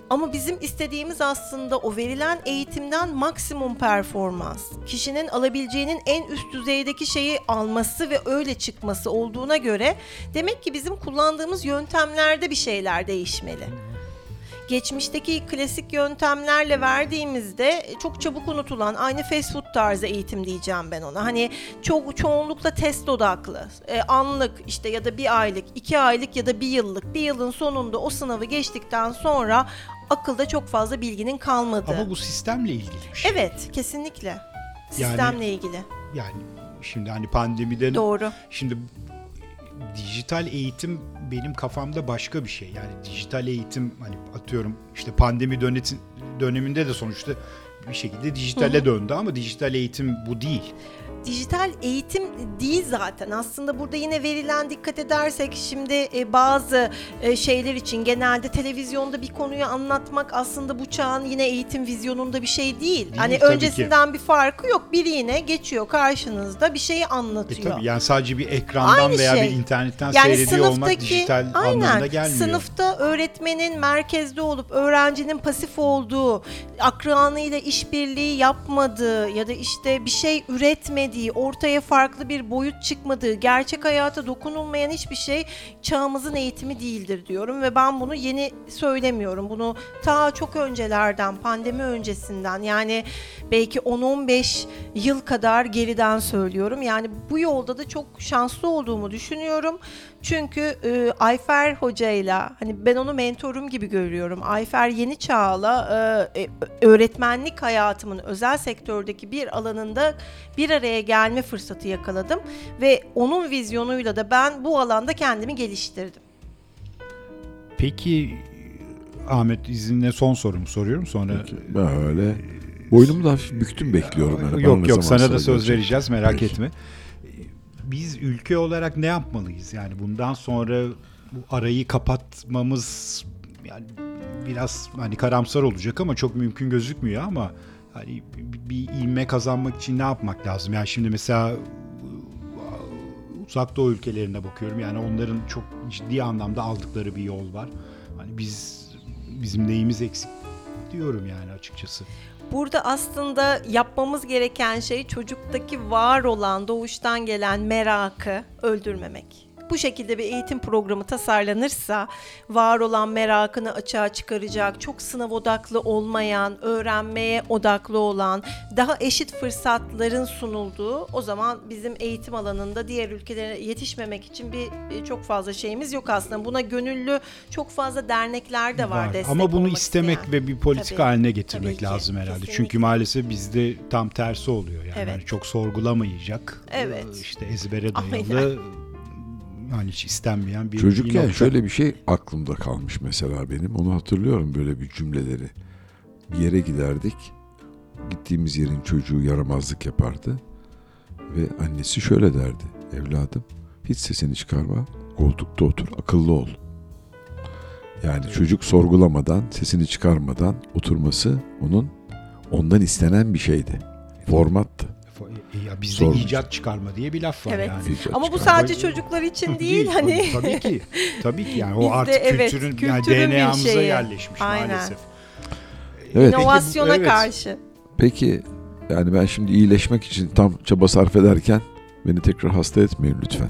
Ama bizim istediğimiz aslında o verilen eğitimden maksimum performans, kişinin alabileceğinin en üst düzeydeki şeyi alması ve öyle çıkması olduğuna göre demek ki bizim kullandığımız yöntemlerde bir şeyler değişmeli. Geçmişteki klasik yöntemlerle verdiğimizde çok çabuk unutulan aynı fast food tarzı eğitim diyeceğim ben ona. Hani çok çoğunlukla test odaklı, e, anlık işte ya da bir aylık, iki aylık ya da bir yıllık. Bir yılın sonunda o sınavı geçtikten sonra akılda çok fazla bilginin kalmadığı.
Ama bu sistemle ilgili bir şey.
Evet, kesinlikle. Sistemle ilgili.
Yani şimdi hani pandemiden
Doğru.
Şimdi dijital eğitim benim kafamda başka bir şey. Yani dijital eğitim hani atıyorum işte pandemi döneti- döneminde de sonuçta bir şekilde dijitale döndü ama dijital eğitim bu değil.
Dijital eğitim değil zaten. Aslında burada yine verilen dikkat edersek şimdi e, bazı e, şeyler için genelde televizyonda bir konuyu anlatmak aslında bu çağın yine eğitim vizyonunda bir şey değil. hani
tabii
öncesinden bir farkı yok. Biri yine geçiyor karşınızda bir şeyi
E
anlatıyor.
tabii yani sadece bir ekrandan
Aynı
veya
şey.
bir internetten seyrediyor olmak dijital
aynen,
anlamda gelmiyor.
Sınıfta öğretmenin merkezde olup öğrencinin pasif olduğu, akranıyla işbirliği yapmadığı ya da işte bir şey üretmediği, ortaya farklı bir boyut çıkmadığı, gerçek hayata dokunulmayan hiçbir şey çağımızın eğitimi değildir diyorum ve ben bunu yeni söylemiyorum. Bunu ta çok öncelerden, pandemi öncesinden yani belki 10-15 yıl kadar geriden söylüyorum. Yani bu yolda da çok şanslı olduğumu düşünüyorum. Çünkü e, Ayfer hocayla hani ben onu mentorum gibi görüyorum. Ayfer Yeni Çağ'la e, e, öğretmenlik hayatımın özel sektördeki bir alanında bir araya gelme fırsatı yakaladım ve onun vizyonuyla da ben bu alanda kendimi geliştirdim.
Peki Ahmet izinle son sorumu soruyorum sonra
Böyle boynumu da hafif büktüm bekliyorum. Yani.
Yok yok sana da söz vereceğiz merak
Peki.
etme. Biz ülke olarak ne yapmalıyız? Yani bundan sonra bu arayı kapatmamız yani biraz hani karamsar olacak ama çok mümkün gözükmüyor ama hani bir- ilme kazanmak için ne yapmak lazım? Yani şimdi mesela uzak doğu ülkelerine bakıyorum. Yani onların çok ciddi anlamda aldıkları bir yol var. Hani biz bizim neyimiz eksik diyorum yani açıkçası.
Burada aslında yapmamız gereken şey çocuktaki var olan doğuştan gelen merakı öldürmemek. Bu şekilde bir eğitim programı tasarlanırsa var olan merakını açığa çıkaracak, çok sınav odaklı olmayan, öğrenmeye odaklı olan, daha eşit fırsatların sunulduğu o zaman bizim eğitim alanında diğer ülkelere yetişmemek için bir çok fazla şeyimiz yok aslında. Buna gönüllü çok fazla dernekler de var, destek
Ama bunu istemek
isteyen.
ve bir politika
Tabii,
haline getirmek
ki,
lazım herhalde.
kesinlikle.
Çünkü maalesef bizde tam tersi oluyor. Yani
Evet.
Hani çok sorgulamayacak.
Evet.
işte ezbere
Aynen.
Yani hiç istenmeyen bir
Çocukken
nokta.
şöyle bir şey aklımda kalmış mesela benim. Onu hatırlıyorum böyle bir cümleleri. Bir yere giderdik. Gittiğimiz yerin çocuğu yaramazlık yapardı. Ve annesi şöyle derdi. Evladım hiç sesini çıkarma. Koltukta otur. Akıllı ol. Yani çocuk sorgulamadan, sesini çıkarmadan oturması onun ondan istenen bir şeydi. Formattı.
E, ya bizde
Sormuş.
icat çıkarma diye bir laf var
Evet.
yani.
Hiç
Ama bu
çıkarma.
sadece çocuklar için değil hani.
Tabii, ki. Tabii ki yani
Bizde
o artık
evet,
kültürün,
kültürün
yani
bir
DNA'mıza
şeyi.
yerleşmiş
Aynen.
maalesef.
Evet.
İnovasyona
evet.
karşı.
Peki yani ben şimdi iyileşmek için tam çaba sarf ederken beni tekrar hasta etmeyin lütfen.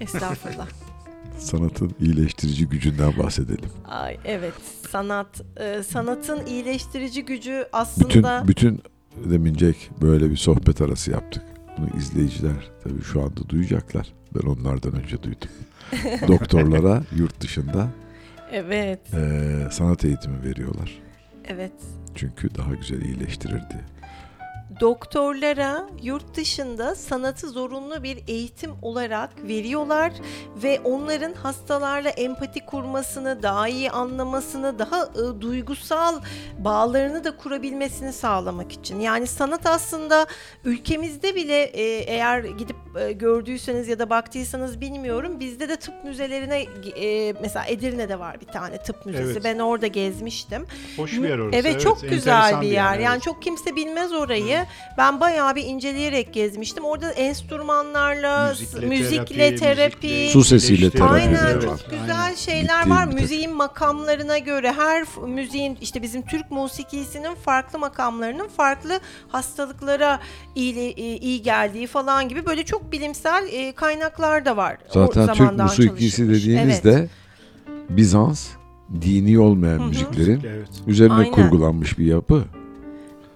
Estağfurullah.
Sanatın iyileştirici gücünden bahsedelim.
Ay evet sanat e, sanatın iyileştirici gücü aslında
Bütün bütün demincek böyle bir sohbet arası yaptık. Bunu izleyiciler tabii şu anda duyacaklar. Ben onlardan önce duydum. Doktorlara yurt dışında
evet
eee, sanat eğitimi veriyorlar.
evet
Çünkü daha güzel iyileştirirdi.
Doktorlara yurt dışında sanatı zorunlu bir eğitim olarak veriyorlar ve onların hastalarla empati kurmasını, daha iyi anlamasını, daha e, duygusal bağlarını da kurabilmesini sağlamak için. Yani sanat aslında ülkemizde bile e, eğer gidip e, gördüyseniz ya da baktıysanız bilmiyorum bizde de tıp müzelerine e, mesela Edirne'de var bir tane tıp müzesi.
Evet.
Ben orada gezmiştim.
Hoş bir yer orası.
Evet, çok güzel bir yer. Yani
evet.
çok kimse bilmez orayı. Ben bayağı bir inceleyerek gezmiştim. Orada enstrümanlarla,
Müzikle
müzikle,
terapi,
terapi.
müzikle
Su sesiyle
iyileştirme.
terapi
Aynen
Evet.
çok güzel
Aynen.
şeyler
Gittiğim
var. Müziğin makamlarına göre her müziğin işte bizim Türk musikisinin farklı makamlarının farklı hastalıklara iyi, e, iyi geldiği falan gibi böyle çok bilimsel e, kaynaklar da var. O
Zaten Türk
zamandan
musikisi dediğimiz
Evet.
Bizans dini olmayan
Hı hı.
müziklerin
Evet.
üzerine
Aynen.
kurgulanmış bir yapı.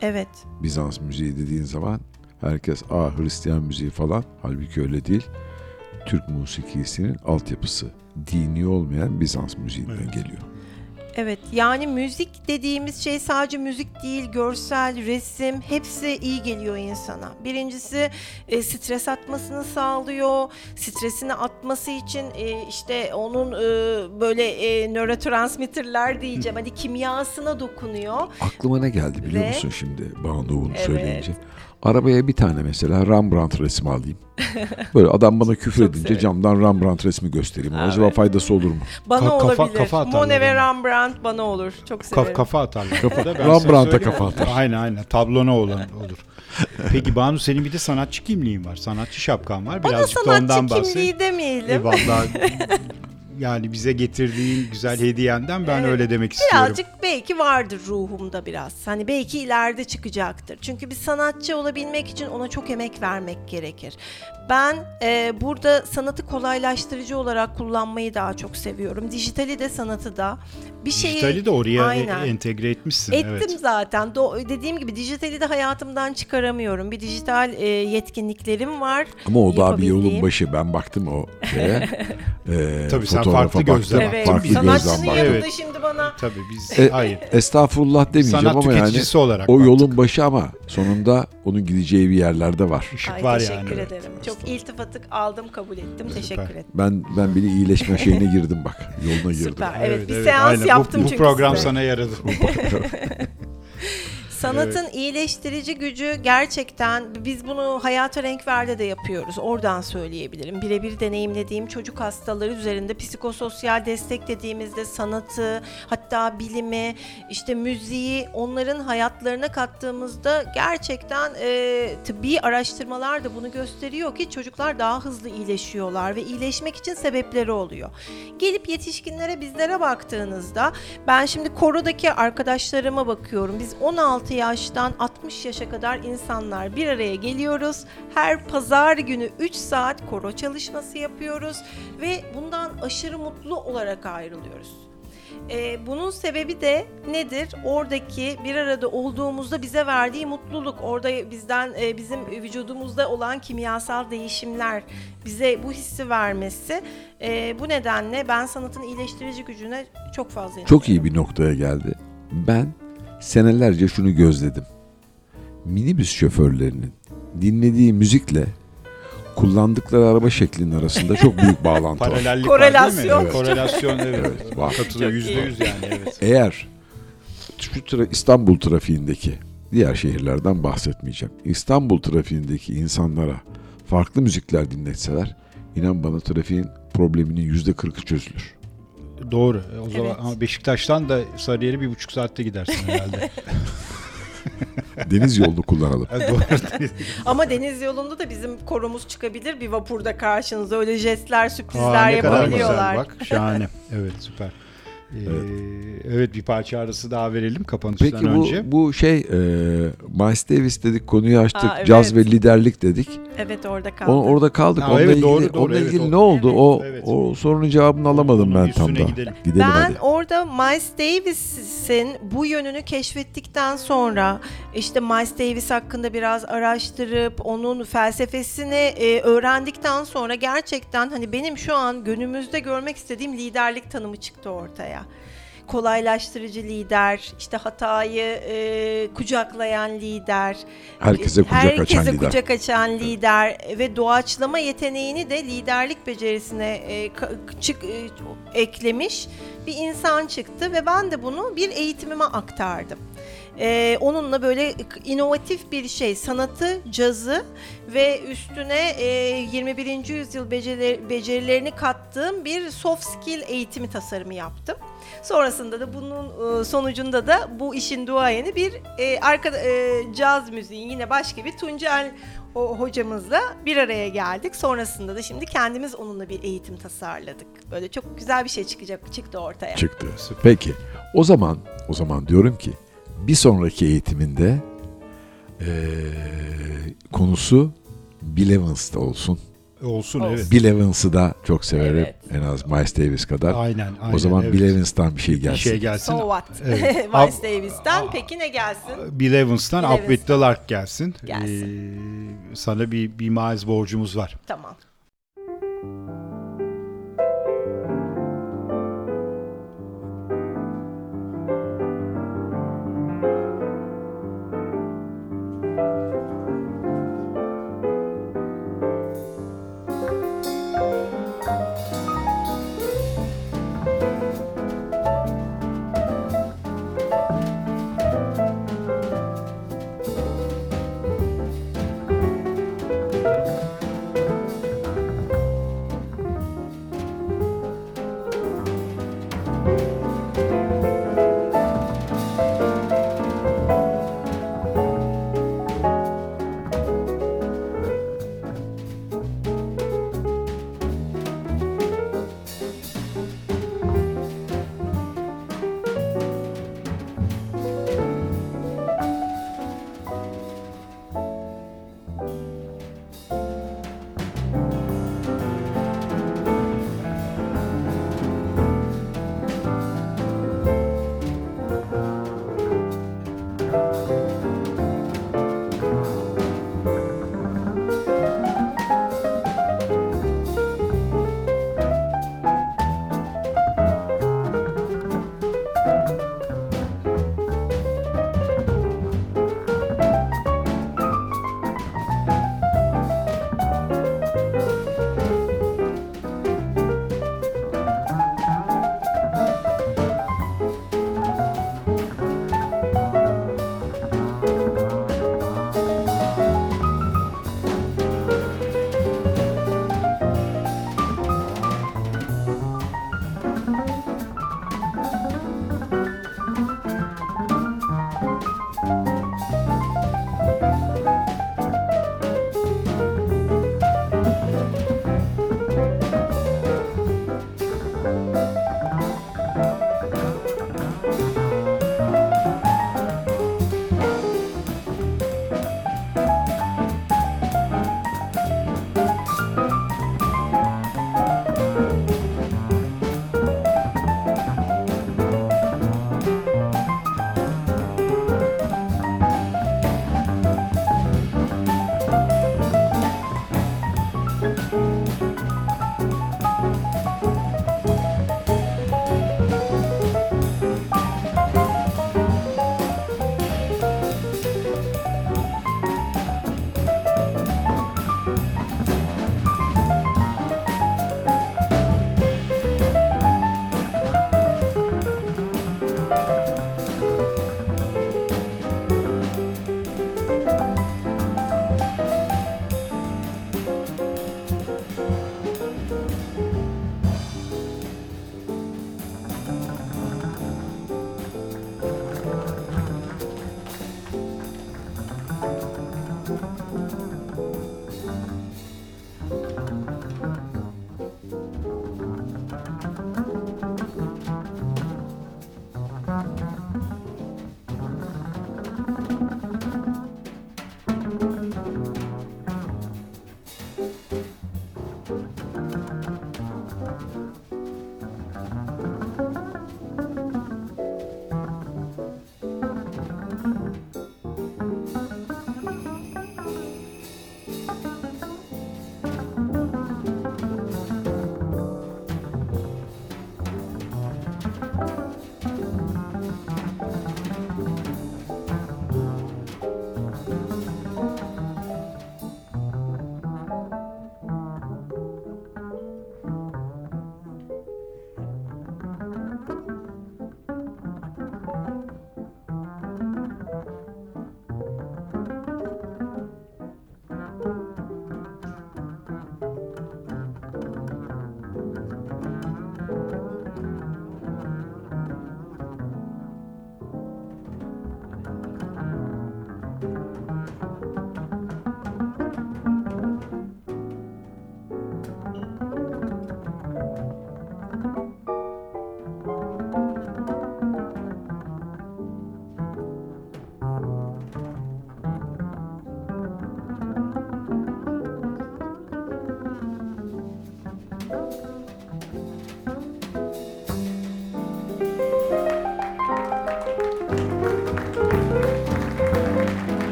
Evet.
Bizans müziği dediğin zaman herkes a Hristiyan müziği falan halbuki öyle değil. Türk musikisinin altyapısı dini olmayan Bizans müziğinden
Evet.
geliyor.
Evet yani müzik dediğimiz şey sadece müzik değil görsel, resim hepsi iyi geliyor insana. Birincisi e, stres atmasını sağlıyor. Stresini atması için e, işte onun e, böyle e, nörotransmitterler diyeceğim hani kimyasına dokunuyor.
Aklıma ne geldi biliyor
Ve-
musun şimdi Banu bunu
Evet.
söyleyince? Arabaya bir tane mesela Rembrandt resmi alayım. Böyle adam bana küfür
Çok
edince
severim.
camdan Rembrandt resmi göstereyim. Acaba
Evet.
faydası olur mu?
Bana
Ka- kafa-
olabilir.
kafa
Monet ve. Rembrandt bana olur. Çok severim.
kafa atarlar. Kafa da
Rembrandt'a kafa atar.
Aynen aynen. Tablona olan olur. Peki Banu senin bir de sanatçı kimliğin var. Sanatçı şapkan var.
Bana
Birazcık da
sanatçı
ondan bahset.
kimliği demeyelim.
E vallahi yani bize getirdiğin güzel hediyenden ben
Evet,
öyle demek istiyorum.
Birazcık belki vardır ruhumda biraz. Hani belki ileride çıkacaktır. Çünkü bir sanatçı olabilmek için ona çok emek vermek gerekir. Ben e, burada sanatı kolaylaştırıcı olarak kullanmayı daha çok seviyorum. Dijitali de sanatı da. Bir şeyi
Dijitali de oraya e-
Aynen.
entegre etmişsin.
Ettim
evet.
zaten. Do- dediğim gibi dijitali de hayatımdan çıkaramıyorum. Bir dijital e, yetkinliklerim var.
Ama o daha bir yolun başı. Ben baktım o şeye. Ee,
Tabii sen farklı gözle
Evet.
Farklı
Sanatçının
gözden
yanında.
Evet.
şimdi bana
Tabii biz
E,
hayır.
Estağfurullah demeyeceğim
Sanat
ama yani
tüketicisi olarak
o
baktık.
yolun başı ama sonunda onun gideceği bir yerlerde var.
Işık
Ay,
var
teşekkür
yani.
ederim. Çok iltifatı aldım, kabul ettim. Teşekkür ederim.
Ben ben bir iyileşme şeyine girdim bak. Yoluna girdim.
Süper. Evet, bir seans
aynen. Bu-
yaptım
bu,
çünkü
program
size.
sana yaradı.
Sanatın iyileştirici gücü gerçekten biz bunu hayata renk verdi de yapıyoruz. Oradan söyleyebilirim. Birebir deneyimlediğim çocuk hastaları üzerinde psikososyal destek dediğimizde sanatı, hatta bilimi, işte müziği onların hayatlarına kattığımızda gerçekten e, tıbbi araştırmalar da bunu gösteriyor ki çocuklar daha hızlı iyileşiyorlar ve iyileşmek için sebepleri oluyor. Gelip yetişkinlere bizlere baktığınızda ben şimdi korodaki arkadaşlarıma bakıyorum. Biz 16 yaştan 60 yaşa kadar insanlar bir araya geliyoruz. Her pazar günü 3 saat koro çalışması yapıyoruz ve bundan aşırı mutlu olarak ayrılıyoruz. Ee, bunun sebebi de nedir? Oradaki bir arada olduğumuzda bize verdiği mutluluk. Orada bizden e, bizim vücudumuzda olan kimyasal değişimler bize bu hissi vermesi. Ee, bu nedenle ben sanatın iyileştirici gücüne çok fazla inanıyorum.
Çok iyi bir noktaya geldi. Ben senelerce şunu gözledim. Minibüs şoförlerinin dinlediği müzikle kullandıkları araba şeklinin arasında çok büyük bağlantı var.
Paralellik
Korelasyon.
var değil mi? Korelasyon evet.
Evet, var.
Katılıyor
Çok
yüzde
iyi.
yüz yani evet.
Eğer şu tra- İstanbul trafiğindeki diğer şehirlerden bahsetmeyeceğim. İstanbul trafiğindeki insanlara farklı müzikler dinletseler inan bana trafiğin probleminin yüzde kırkı çözülür.
Doğru. E, O zaman
Evet.
ama Beşiktaş'tan da Sarıyer'e bir buçuk saatte gidersin herhalde.
Deniz yolunu kullanalım.
Doğru.
Ama deniz yolunda da bizim korumuz çıkabilir bir vapurda karşınıza. Öyle jestler, sürprizler
Aa, ne kadar güzel
yapabiliyorlar.
bak. Şahane. Evet süper. Ee, evet. bir parça arası daha verelim kapanıştan
Peki bu
önce.
bu şey e, Miles Davis dedik konuyu açtık.
Aa, evet.
Caz ve liderlik dedik.
Evet orada kaldı.
O, orada kaldık.
Ha,
onunla
evet,
ilgili,
doğru, doğru,
onunla
evet,
ilgili
o-
ne oldu?
Evet,
o
evet.
o sorunun cevabını alamadım
Onun
ben tam da.
gidelim.
Gidelim
ben
hadi.
orada Miles Davis'in bu yönünü keşfettikten sonra işte Miles Davis hakkında biraz araştırıp onun felsefesini e, öğrendikten sonra gerçekten hani benim şu an günümüzde görmek istediğim liderlik tanımı çıktı ortaya. Kolaylaştırıcı lider, işte hatayı e, kucaklayan lider,
Herkese kucak
herkese
açan lider.
kucak açan lider ve doğaçlama yeteneğini de liderlik becerisine e, çık, e, eklemiş bir insan çıktı ve ben de bunu bir eğitimime aktardım. E, onunla böyle inovatif bir şey, sanatı, cazı ve üstüne e, 21. yüzyıl beceri- becerilerini kattığım bir soft skill eğitimi tasarımı yaptım. Sonrasında da bunun e, sonucunda da bu işin duayeni bir e, arka e, caz müziğin yine başka bir Tuncel o hocamızla bir araya geldik. Sonrasında da şimdi kendimiz onunla bir eğitim tasarladık. Böyle çok güzel bir şey çıkacak çıktı ortaya.
Çıktı. Peki. O zaman o zaman diyorum ki bir sonraki eğitiminde eee, konusu Bill Evans'ta olsun.
Olsun,
Olsun.
evet.
Bill Evans'ı da çok severim.
Evet.
En az Miles Davis kadar.
Aynen, aynen.
o zaman
evet.
Bill Evans'tan bir şey
bir
gelsin.
şey gelsin.
So what?
Evet.
Miles Davis'ten peki ne gelsin?
Bill Evans'tan
Bill
Up With The
Evans'tan.
Lark gelsin.
Gelsin.
Ee, sana bir, bir Miles borcumuz var.
Tamam.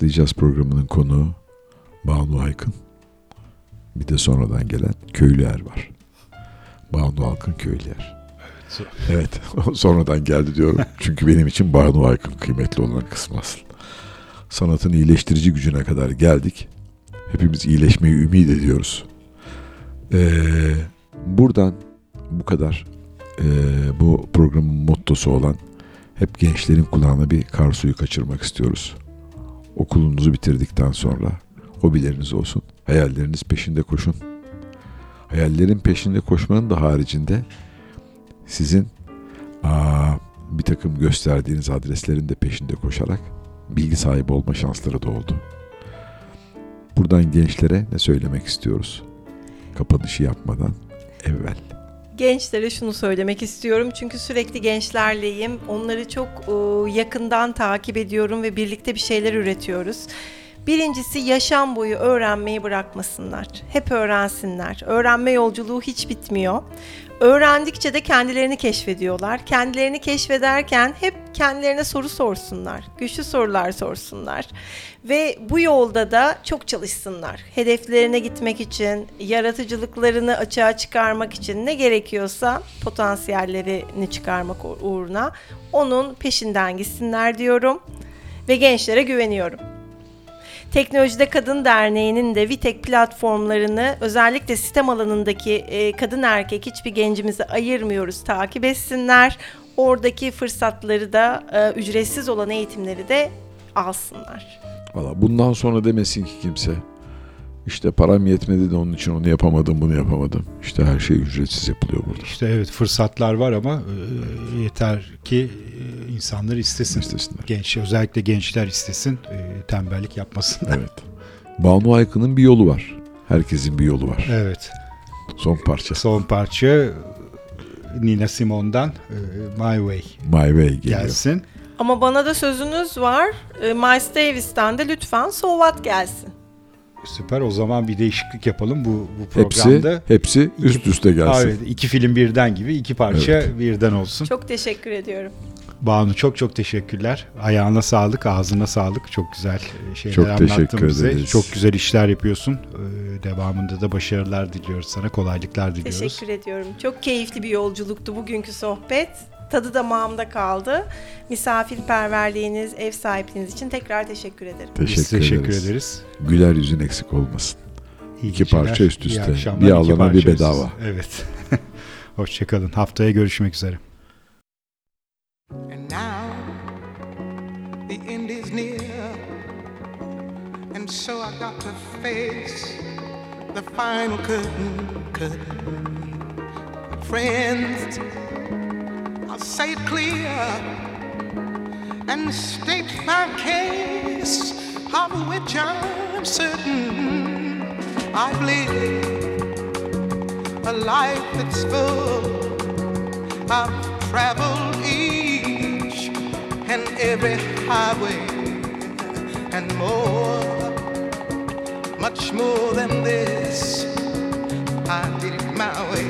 Laflayacağız programının konuğu Banu Aykın. Bir de sonradan gelen Köylü Er var. Banu Halkın Köylü Er. Evet, sonradan geldi diyorum. Çünkü benim için Banu Aykın kıymetli olan kısmı asıl. Sanatın iyileştirici gücüne kadar geldik. Hepimiz iyileşmeyi ümit ediyoruz. Ee, buradan bu kadar ee, bu programın mottosu olan hep gençlerin kulağına bir kar suyu kaçırmak istiyoruz. Okulunuzu bitirdikten sonra hobileriniz olsun, hayalleriniz peşinde koşun. Hayallerin peşinde koşmanın da haricinde sizin aa, bir takım gösterdiğiniz adreslerin de peşinde koşarak bilgi sahibi olma şansları da oldu. Buradan gençlere ne söylemek istiyoruz? Kapanışı yapmadan evvel.
Gençlere şunu söylemek istiyorum çünkü sürekli gençlerleyim. Onları çok yakından takip ediyorum ve birlikte bir şeyler üretiyoruz. Birincisi yaşam boyu öğrenmeyi bırakmasınlar. Hep öğrensinler. Öğrenme yolculuğu hiç bitmiyor. Öğrendikçe de kendilerini keşfediyorlar. Kendilerini keşfederken hep kendilerine soru sorsunlar. Güçlü sorular sorsunlar. Ve bu yolda da çok çalışsınlar. Hedeflerine gitmek için, yaratıcılıklarını açığa çıkarmak için ne gerekiyorsa potansiyellerini çıkarmak uğruna onun peşinden gitsinler diyorum. Ve gençlere güveniyorum. Teknolojide Kadın Derneği'nin de Vitek platformlarını özellikle sistem alanındaki e, kadın erkek hiçbir gencimizi ayırmıyoruz takip etsinler. Oradaki fırsatları da e, ücretsiz olan eğitimleri de alsınlar.
Valla bundan sonra demesin ki kimse işte param yetmedi de onun için onu yapamadım bunu yapamadım. İşte her şey ücretsiz yapılıyor burada.
İşte evet fırsatlar var ama e, yeter ki e, insanlar istesin.
İstesinler.
Genç özellikle gençler istesin, e, tembellik yapmasınlar.
Evet. Banu Aykın'ın bir yolu var. Herkesin bir yolu var.
Evet.
Son parça.
Son parça Nina Simone'dan e, My Way
My Way geliyor.
gelsin.
Ama bana da sözünüz var. E, Miles Davis'ten de lütfen So What gelsin.
Süper. O zaman bir değişiklik yapalım bu bu programda.
Hepsi, hepsi üst üste gelsin.
Evet, iki film birden gibi iki parça birden olsun.
Çok teşekkür ediyorum.
Banu çok çok teşekkürler. Ayağına sağlık, ağzına sağlık. Çok güzel e, şeyler
Çok
anlattın
teşekkür
bize.
ederiz.
Çok güzel işler yapıyorsun. Ee, Devamında da başarılar diliyoruz sana. Kolaylıklar diliyoruz.
Teşekkür ediyorum. Çok keyifli bir yolculuktu bugünkü sohbet. Tadı damağımda kaldı. Misafirperverliğiniz, ev sahipliğiniz için tekrar teşekkür ederim.
Teşekkür,
Biz teşekkür
ederiz.
ederiz.
Güler yüzün eksik olmasın.
İyi
İki
geceler,
parça üst üste. Bir alana, bir
üst
bedava.
Evet. Hoşçakalın. Haftaya görüşmek üzere.
And now the end is near, and so I got to face the final curtain. curtain. Friends, I'll say it clear and state my case, of which I'm certain. I've lived a life that's full. I've traveled each and every highway and more, much more than this. I did it my way.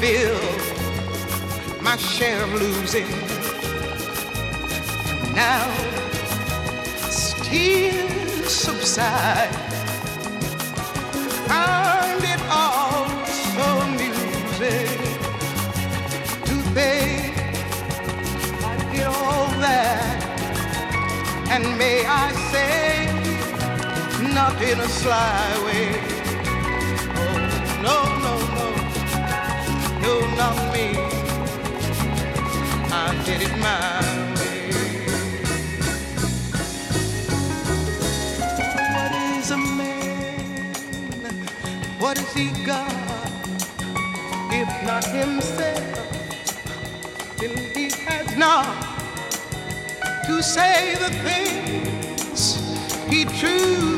fill, my share of losing. Now, tears subside, find it all so amusing to think I did all that, and may I say, not in a sly way. Oh, no, no, no, no, not me. I did it my way. What is a man? What has he got? If not himself, then he has not to say the things he truly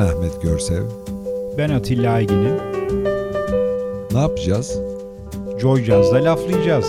Ahmet Görsev.
Ben Atilla Aygin'im.
Ne yapacağız?
Joy Jazz'da laflayacağız.